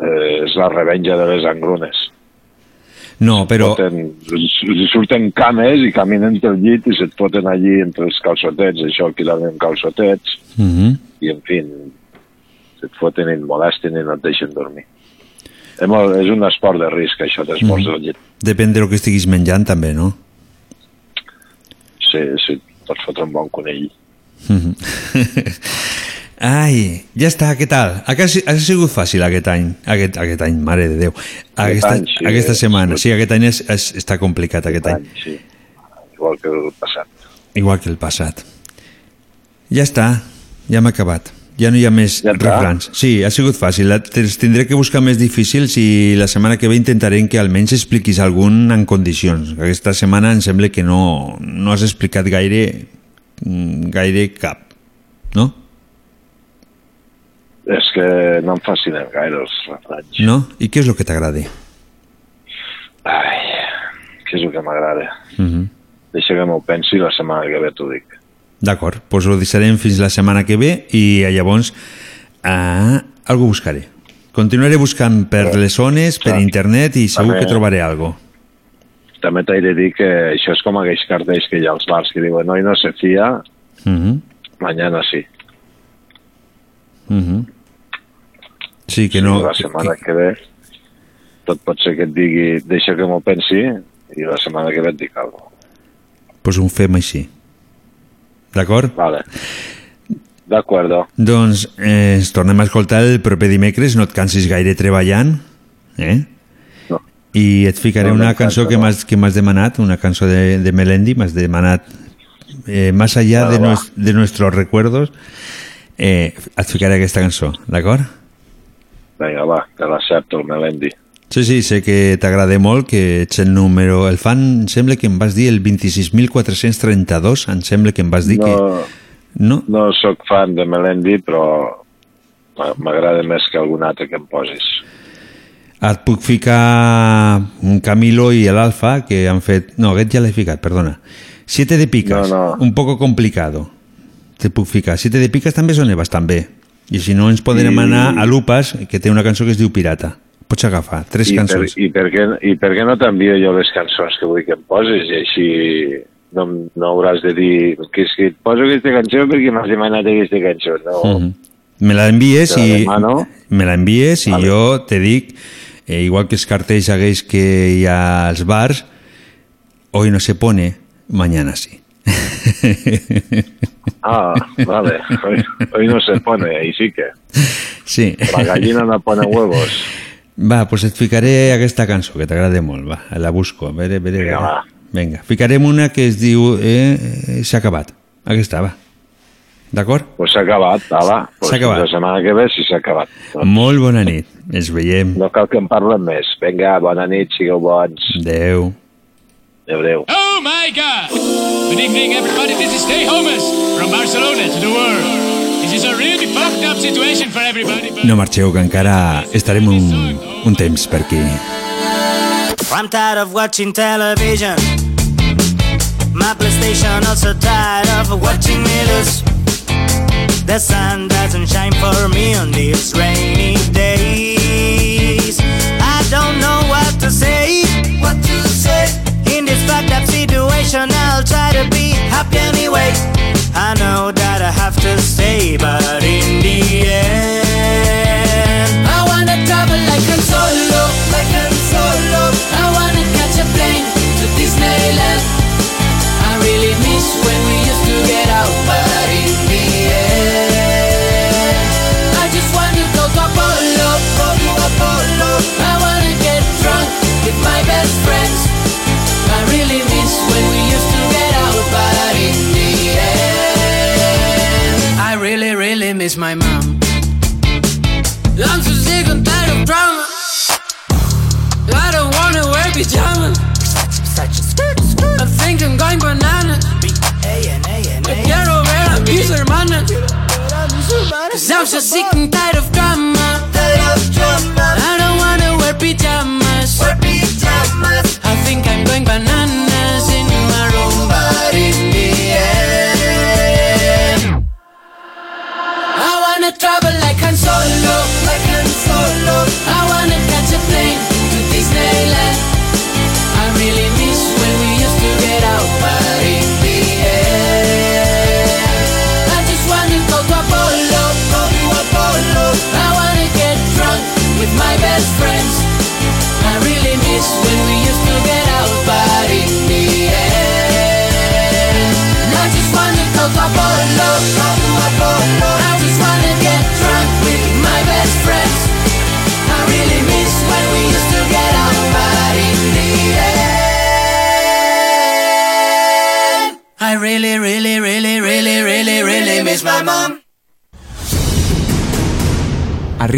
eh, és la revenja de les engrunes. No, però... Foten, els surten cames i caminen pel llit i se't foten allí entre els calçotets, això aquí l'anem calçotets, Mhm. i en fi, se't foten i et molesten i no et deixen dormir. És, un esport de risc, això d'esmorzar al llit. Depèn del que estiguis menjant, també, no? Sí, sí, pots fotre un bon conill. Mhm. Ai, ja està, què tal? Ha, ha sigut fàcil aquest any, aquest, aquest any, mare de Déu. Aquesta, any, sí, aquesta setmana, sí, aquest any és, és, està complicat, aquest any. Sí, igual que el passat. Igual que el passat. Ja està, ja hem acabat. Ja no hi ha més Ja refrans. Sí, ha sigut fàcil. Els tindré que buscar més difícils i la setmana que ve intentarem que almenys expliquis algun en condicions. Aquesta setmana em sembla que no, no has explicat gaire, mm, gaire cap. no? És que no em fascinen gaire els refranys. No? I què és el que t'agrada? Ai, què és el que m'agrada? Uh -huh. Deixa que m'ho pensi i la setmana que ve t'ho dic. D'acord, doncs ho deixarem fins la setmana que ve i llavors ah, algo buscaré. Continuaré buscant per les zones, per internet i segur que trobaré algo. També t'he de dir que això és com aquells cartells que hi ha als bars que diuen hoy no se fía, Uh -huh. mañana sí. Uh -huh. Sí, que no... la setmana que... ve tot pot ser que et digui deixa que m'ho pensi i la setmana que ve et dic alguna cosa. Doncs ho fem així. D'acord? Vale. D'acord. Doncs eh, ens tornem a escoltar el proper dimecres, no et cansis gaire treballant, eh? No. I et ficaré No, no una cançó no. m'has que m'has demanat, una cançó de, de Melendi, m'has demanat eh, más allá Vale, de, nues, de nuestros recuerdos, eh, et ficaré aquesta cançó, d'acord? Vinga, va, que l'accepto, el Melendi. Sí, sí, sé que t'agrada molt, que ets el número... El fan, em sembla que em vas dir el 26.432, em sembla que em vas dir que... No, No? no sóc fan de Melendi, però m'a- m'agrada més que algun altre que em posis. Et puc ficar un Camilo i l'Alfa, que han fet... No, aquest ja l'he ficat, perdona. Siete de picas, No, no. un poco complicado. Te puc ficar. Siete de picas també sona bastant bé. I si no, ens podrem I- anar a Lupas, que té una cançó que es diu Pirata. Pots agafar tres I per, cançons. i, per què, I per què no t'envio jo les cançons que vull que em poses i així no, no hauràs de dir que és que et poso aquesta cançó perquè m'has demanat aquesta cançó. No, Mhm. Me la envies la i me la envies i Vale. jo te dic, eh, igual que els cartells aquells que hi ha als bars, hoy no se pone, mañana sí. Ah, vale. Hoy, hoy no se pone, ahí sí que. Sí. La gallina no pone huevos. Va, pues et ficaré aquesta cançó, que t'agrada molt, va, la busco, a veure, a veure. Vinga, va. Vinga, ficarem una que es diu eh, eh, S'ha acabat. Aquesta, va. D'acord? Pues s'ha acabat, ala. Pues S'ha acabat. La setmana que ve sí s'ha acabat. Molt bona nit. Ens veiem. No cal que en parlem més. Vinga, bona nit, sigueu bons. Adeu, adeu. Oh my God! Good evening, everybody. This is Stay Homeless from Barcelona to the world. This is a really fucked up situation for everybody. But No marxeu, que encara estarem un, un temps per aquí. I'm tired of watching television. My PlayStation also tired of watching me lose. The sun doesn't shine for me on these rainy days. I don't know what to say. What to say? In this fucked up situation, I'll try to be happy anyway. I know that I have to stay, but in the end, I wanna travel like Han Solo, like Han Solo. I wanna catch a plane to Disneyland. Cause I'm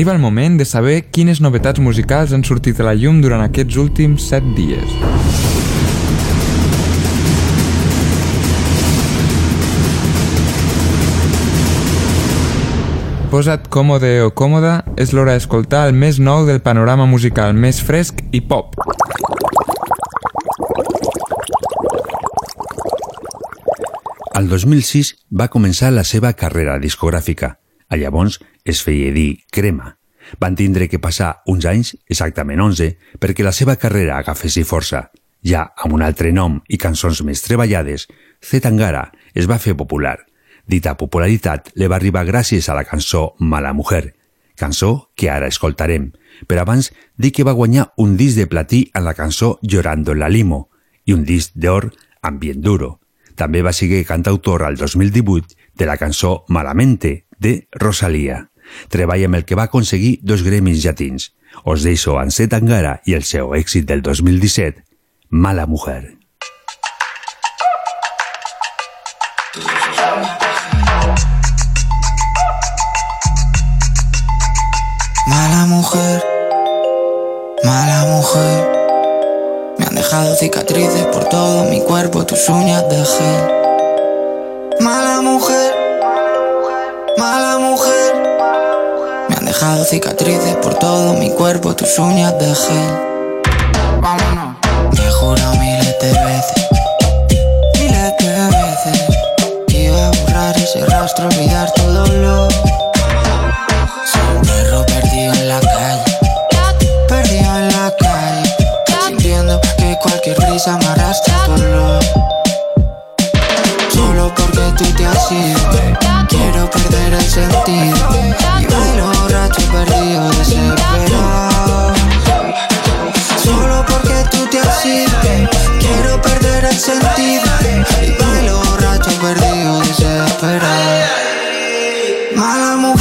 Arriba el moment de saber quines novetats musicals han sortit a la llum durant aquests últims 7 dies. Posa't còmode o còmoda, és l'hora d'escoltar el més nou del panorama musical, més fresc i pop. Al 2006 va començar la seva carrera discogràfica. A llavors es feia dir Crema. Van tindre que passar uns anys, exactament 11, perquè la seva carrera agafessi força. Ja amb un altre nom i cançons més treballades, Zetangara es va fer popular. Dita popularitat li va arribar gràcies a la cançó Mala Mujer, cançó que ara escoltarem. Però abans dic que va guanyar un disc de platí en la cançó Llorando en la Limo i un disc d'or amb Bien Duro. També va seguir cantautor al 2018 de la cançó Malamente de Rosalía. Treballa el que va aconseguir dos gremis llatins. Os deixo en Zetangara i el seu èxit del 2017, Mala Mujer. Mala mujer, mala mujer. Me han dejado cicatrices por todo mi cuerpo, tus uñas de gel. Mala mujer, mala mujer. Me han dejado cicatrices por todo mi cuerpo, tus uñas de gel. Vámonos. Me he jurado miles de veces, miles de veces. que Iba a borrar ese rastro, olvidar tu dolor. Soy un perro perdido en la calle, perdido en la calle, sintiendo que cualquier risa me arrastra tu olor. Solo porque tú te has ido, quiero perder el sentido y bailo borracho perdido desesperado. Solo porque tú te has ido, quiero perder el sentido y bailo borracho perdido desesperado. Mala mujer.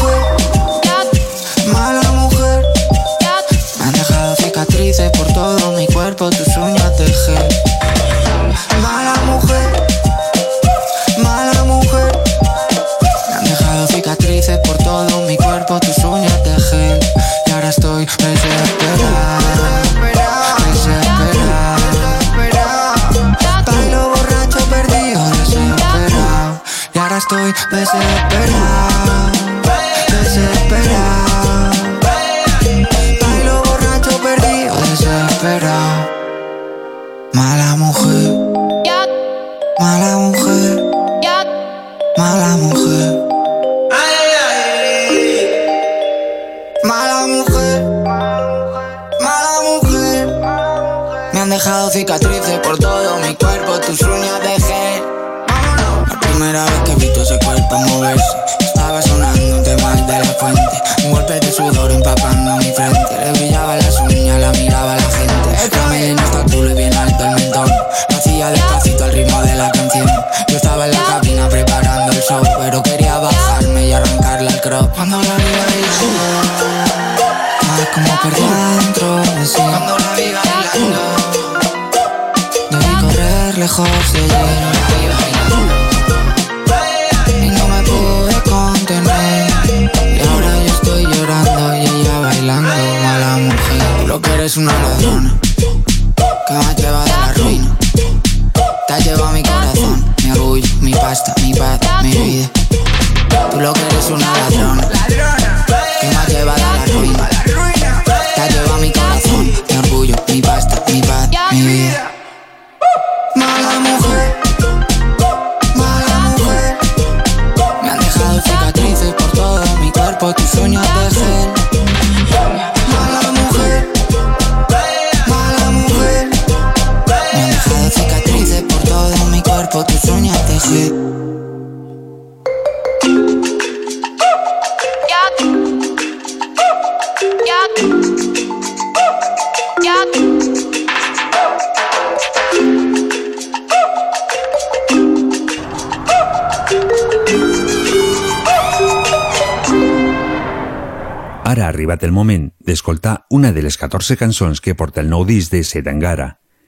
14 cançons que porta el nou disc de Setangara.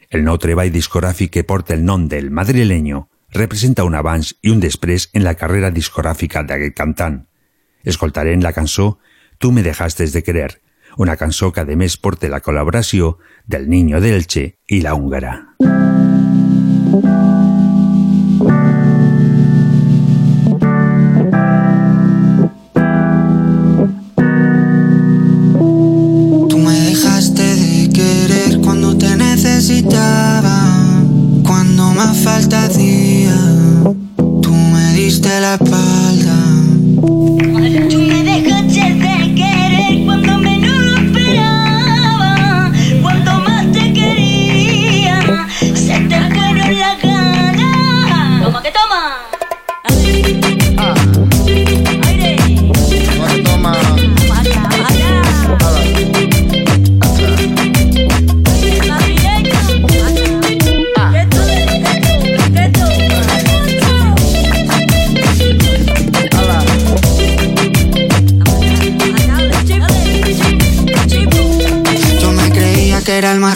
El nou treball discogràfic que porta el nom del madrileño representa un abans i un després en la carrera discogràfica d'aquest cantant. Escoltarem la cançó Tu me dejaste de querer, una cançó que a més porta la col·laboració del Niño de Elche i la húngara. Falta hacía, tú me diste la espalda.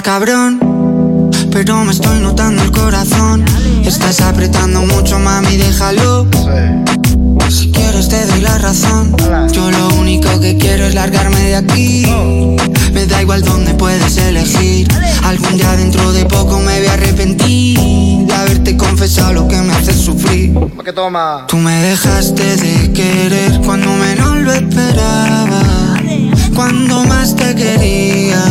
Cabrón, pero me estoy notando el corazón. Estás apretando mucho, mami, déjalo. Si quieres te doy la razón. Yo lo único que quiero es largarme de aquí. Me da igual dónde puedes elegir. Algún día dentro de poco me voy a arrepentir de haberte confesado lo que me hace sufrir. toma? Tú me dejaste de querer cuando menos lo esperaba. Cuando más te quería,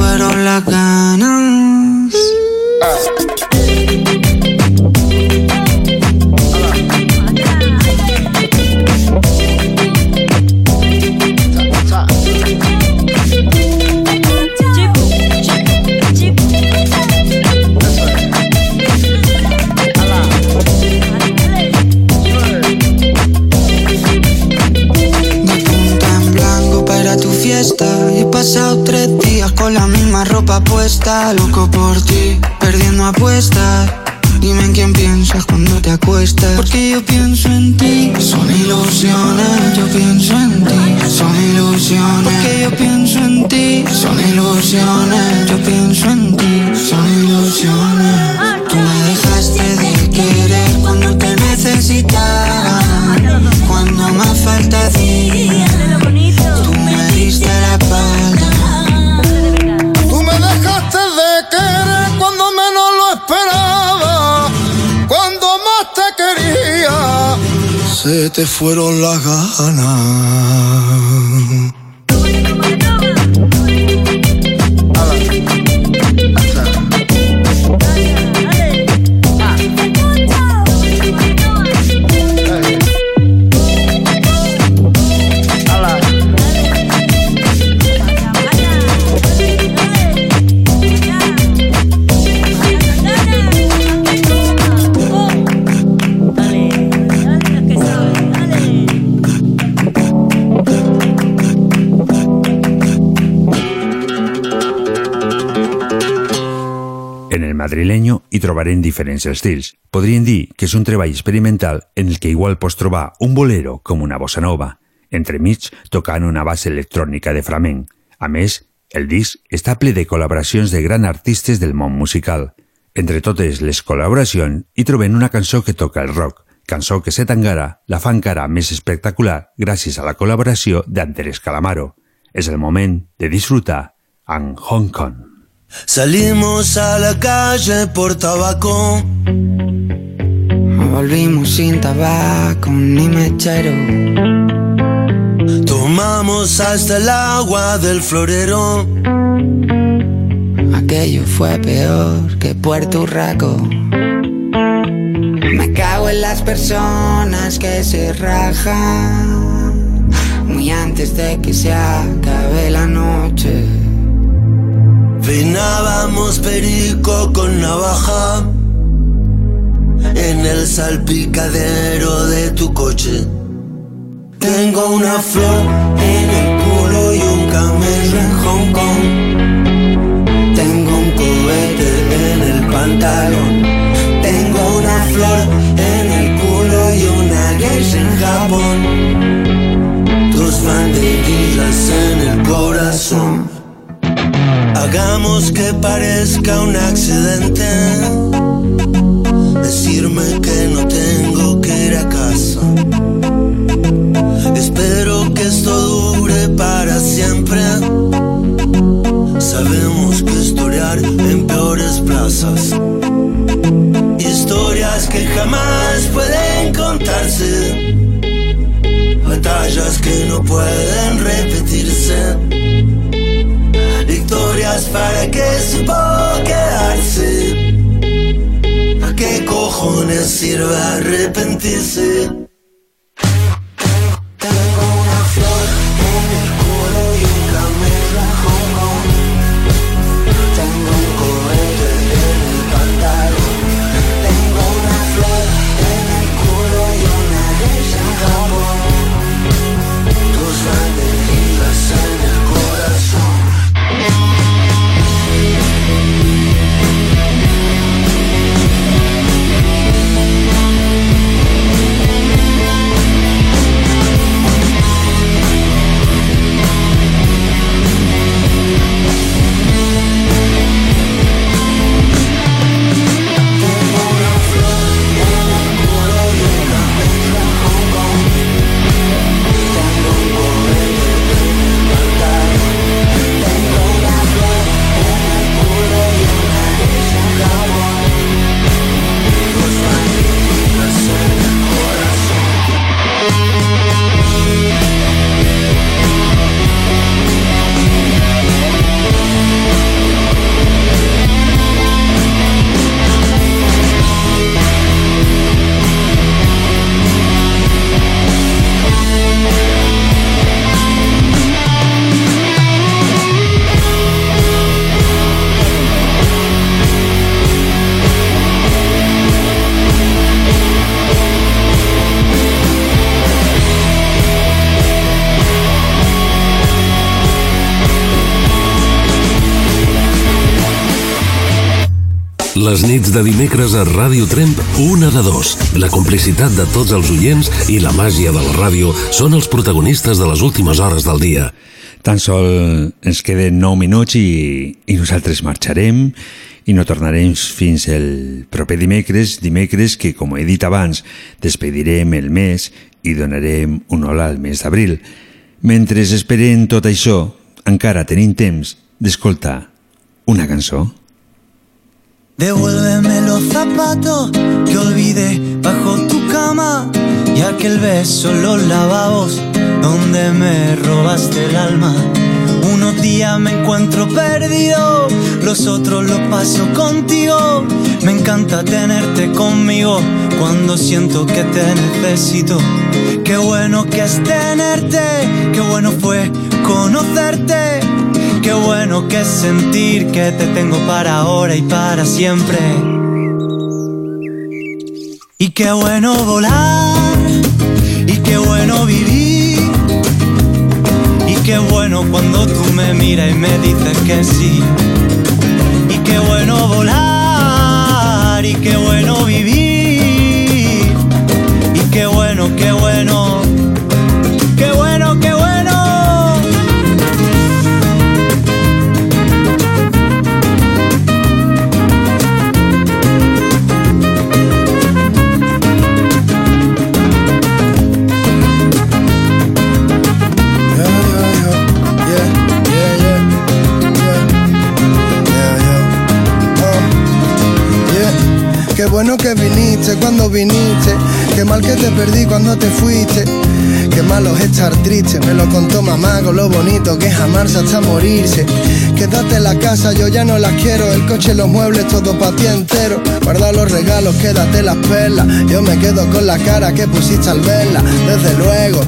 fueron las ganas. Porque yo pienso en ti. Son ilusiones, yo pienso en ti. Son ilusiones. Porque yo pienso en ti. Son ilusiones, te fueron las ganas. Trobarem diferents estils. Podríem dir que és un treball experimental en el que igual pots trobar un bolero com una bossa nova, entremig tocant una base electrònica de flamenc. A més, el disc està ple de col·laboracions de grans artistes del món musical. Entre totes les col·laboracions hi trobem una cançó que toca el rock, cançó que se tangara la fa encara més espectacular gràcies a la col·laboració d'Andrés Calamaro. És el moment de disfrutar en Hong Kong. Salimos a la calle por tabaco. Volvimos sin tabaco ni mechero. Tomamos hasta el agua del florero. Aquello fue peor que Puerto Rico. Me cago en las personas que se rajan muy antes de que se acabe la noche. Finábamos perico con navaja en el salpicadero de tu coche. Tengo una flor en el culo y un camello en Hong Kong. Tengo un cohete en el pantalón. Tengo una flor en el culo y una geisha en Japón. Dos banderillas en el corazón. Hagamos que parezca un accidente. Decirme que no tengo que ir a casa. Espero que esto dure para siempre. Sabemos que historiar en peores plazas. Historias que jamás pueden contarse. Batallas que no pueden repetirse historias para que sepa quedarse. ¿A qué cojones sirve arrepentirse? Les nits de dimecres a Ràdio Tremp, una de dos. La complicitat de tots els oients i la màgia de la ràdio són els protagonistes de les últimes hores del dia. Tan sol ens queden 9 minuts i, i nosaltres marxarem i no tornarem fins el proper dimecres, dimecres que, com he dit abans, despedirem el mes i donarem un hola al mes d'abril. Mentre esperem tot això, encara tenim temps d'escoltar una cançó. Devuélveme los zapatos que olvidé bajo tu cama y aquel beso en los lavabos donde me robaste el alma. Unos días me encuentro perdido, los otros los paso contigo. Me encanta tenerte conmigo cuando siento que te necesito. Qué bueno que es tenerte, qué bueno fue conocerte. Qué bueno que sentir que te tengo para ahora y para siempre. Y qué bueno volar, y qué bueno vivir. Y qué bueno cuando tú me miras y me dices que sí. Y qué bueno volar, y qué bueno vivir. Cuando viniste. Qué mal que te perdí cuando te fuiste. Qué malo es estar triste. Me lo contó mamá con lo bonito que es amarse hasta morirse. Quédate en la casa, yo ya no las quiero. El coche, los muebles, todo para ti entero. Guarda los regalos, quédate las perlas. Yo me quedo con la cara que pusiste al verla. Desde luego,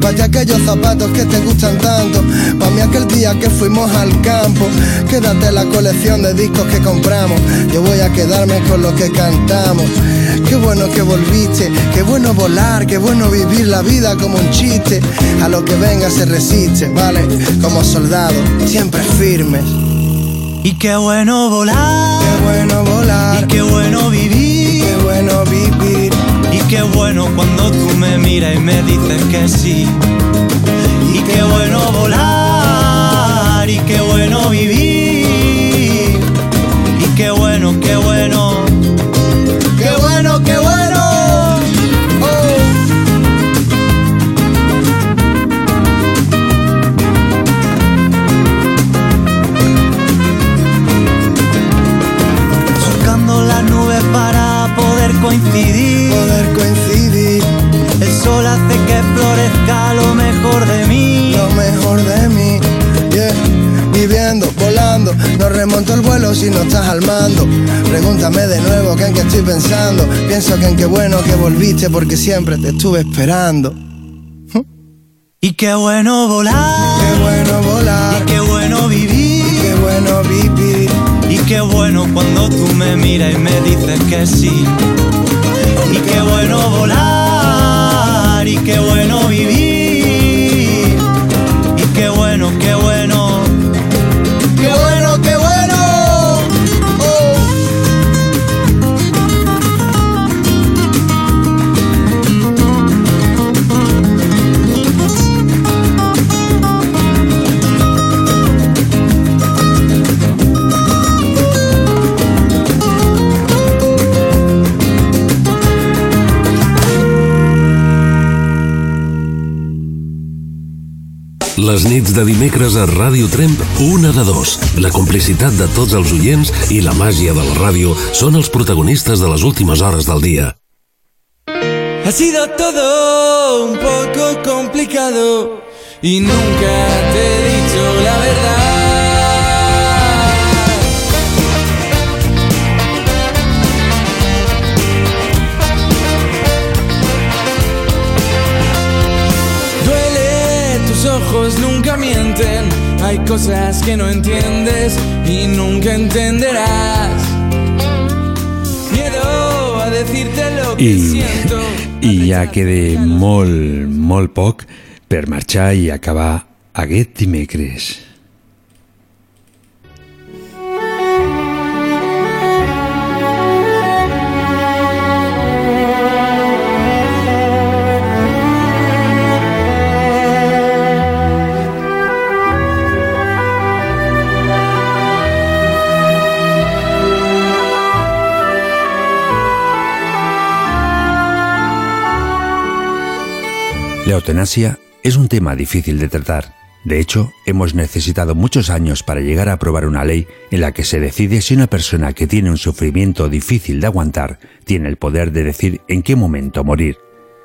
para ti aquellos zapatos que te gustan tanto. Para mí aquel día que fuimos al campo. Quédate la colección de discos que compramos. Yo voy a quedarme con lo que cantamos. Qué bueno que volviste, qué bueno volar, qué bueno vivir la vida como un chiste. A lo que venga se resiste, ¿vale? Como soldado, siempre firmes. Y qué bueno volar, qué bueno volar, y qué bueno vivir, qué bueno vivir. Y qué bueno cuando tú me miras y me dices que sí. Y qué bueno volar, y qué bueno vivir. Lo mejor de mí. Lo mejor de mí. Yeah. Viviendo, volando, no remonto el vuelo si no estás al mando. Pregúntame de nuevo que en qué estoy pensando. Pienso que en qué bueno que volviste porque siempre te estuve esperando. Y qué bueno volar. Qué bueno volar. Y qué bueno vivir. Y qué bueno vivir. Y qué bueno cuando tú me miras y me dices que sí. Y qué bueno volar. Y qué bueno vivir. Les nits de dimecres a Ràdio Tremp, una de dos. La complicitat de tots els oients i la màgia de la ràdio són els protagonistes de les últimes hores del dia. Ha sido todo un poco complicado y nunca te he dicho la verdad. Mienten, hay cosas que no entiendes y nunca entenderás. Miedo a decirte lo que I, siento. I ja queda molt, molt poc per marxar i acabar aquest dimecres. Eutanasia es un tema difícil de tratar. De hecho, hemos necesitado muchos años para llegar a aprobar una ley en la que se decide si una persona que tiene un sufrimiento difícil de aguantar tiene el poder de decir en qué momento morir.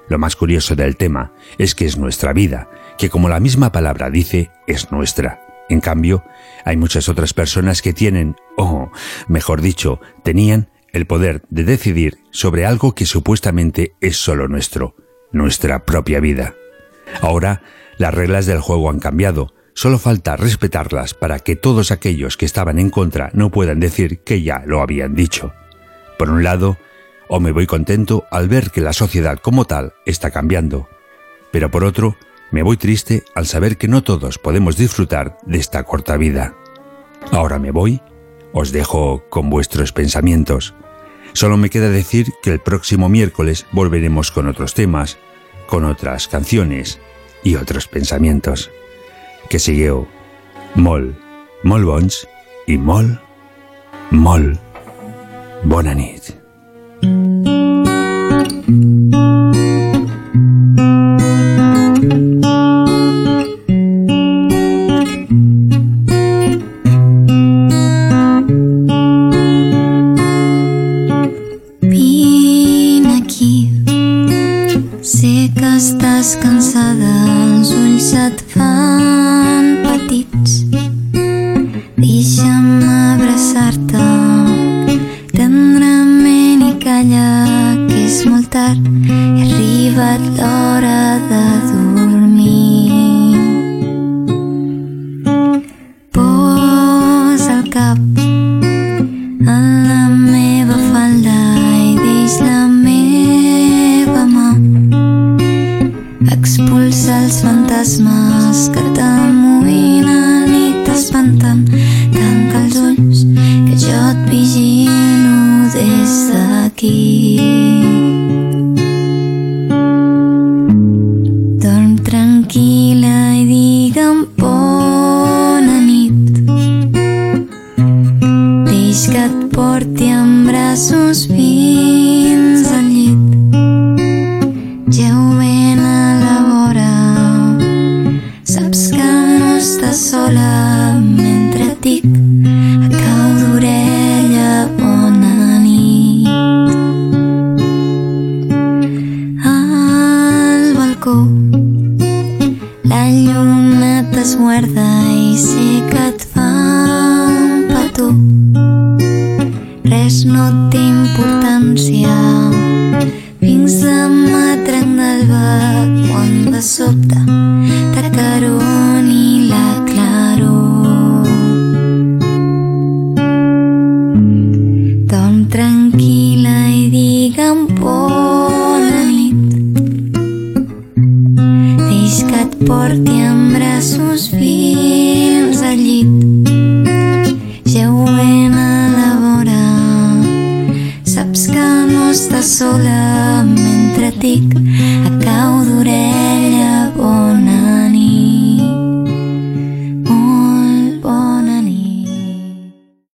Lo más curioso del tema es que es nuestra vida, que como la misma palabra dice, es nuestra. En cambio, hay muchas otras personas que tienen, o mejor dicho, tenían el poder de decidir sobre algo que supuestamente es solo nuestro, nuestra propia vida. Ahora, las reglas del juego han cambiado, solo falta respetarlas para que todos aquellos que estaban en contra no puedan decir que ya lo habían dicho. Por un lado, o me voy contento al ver que la sociedad como tal está cambiando, pero por otro, me voy triste al saber que no todos podemos disfrutar de esta corta vida. Ahora me voy, os dejo con vuestros pensamientos. Solo me queda decir que el próximo miércoles volveremos con otros temas, con otras canciones y otros pensamientos. Que sigueu molt, molt bons i molt, molt bona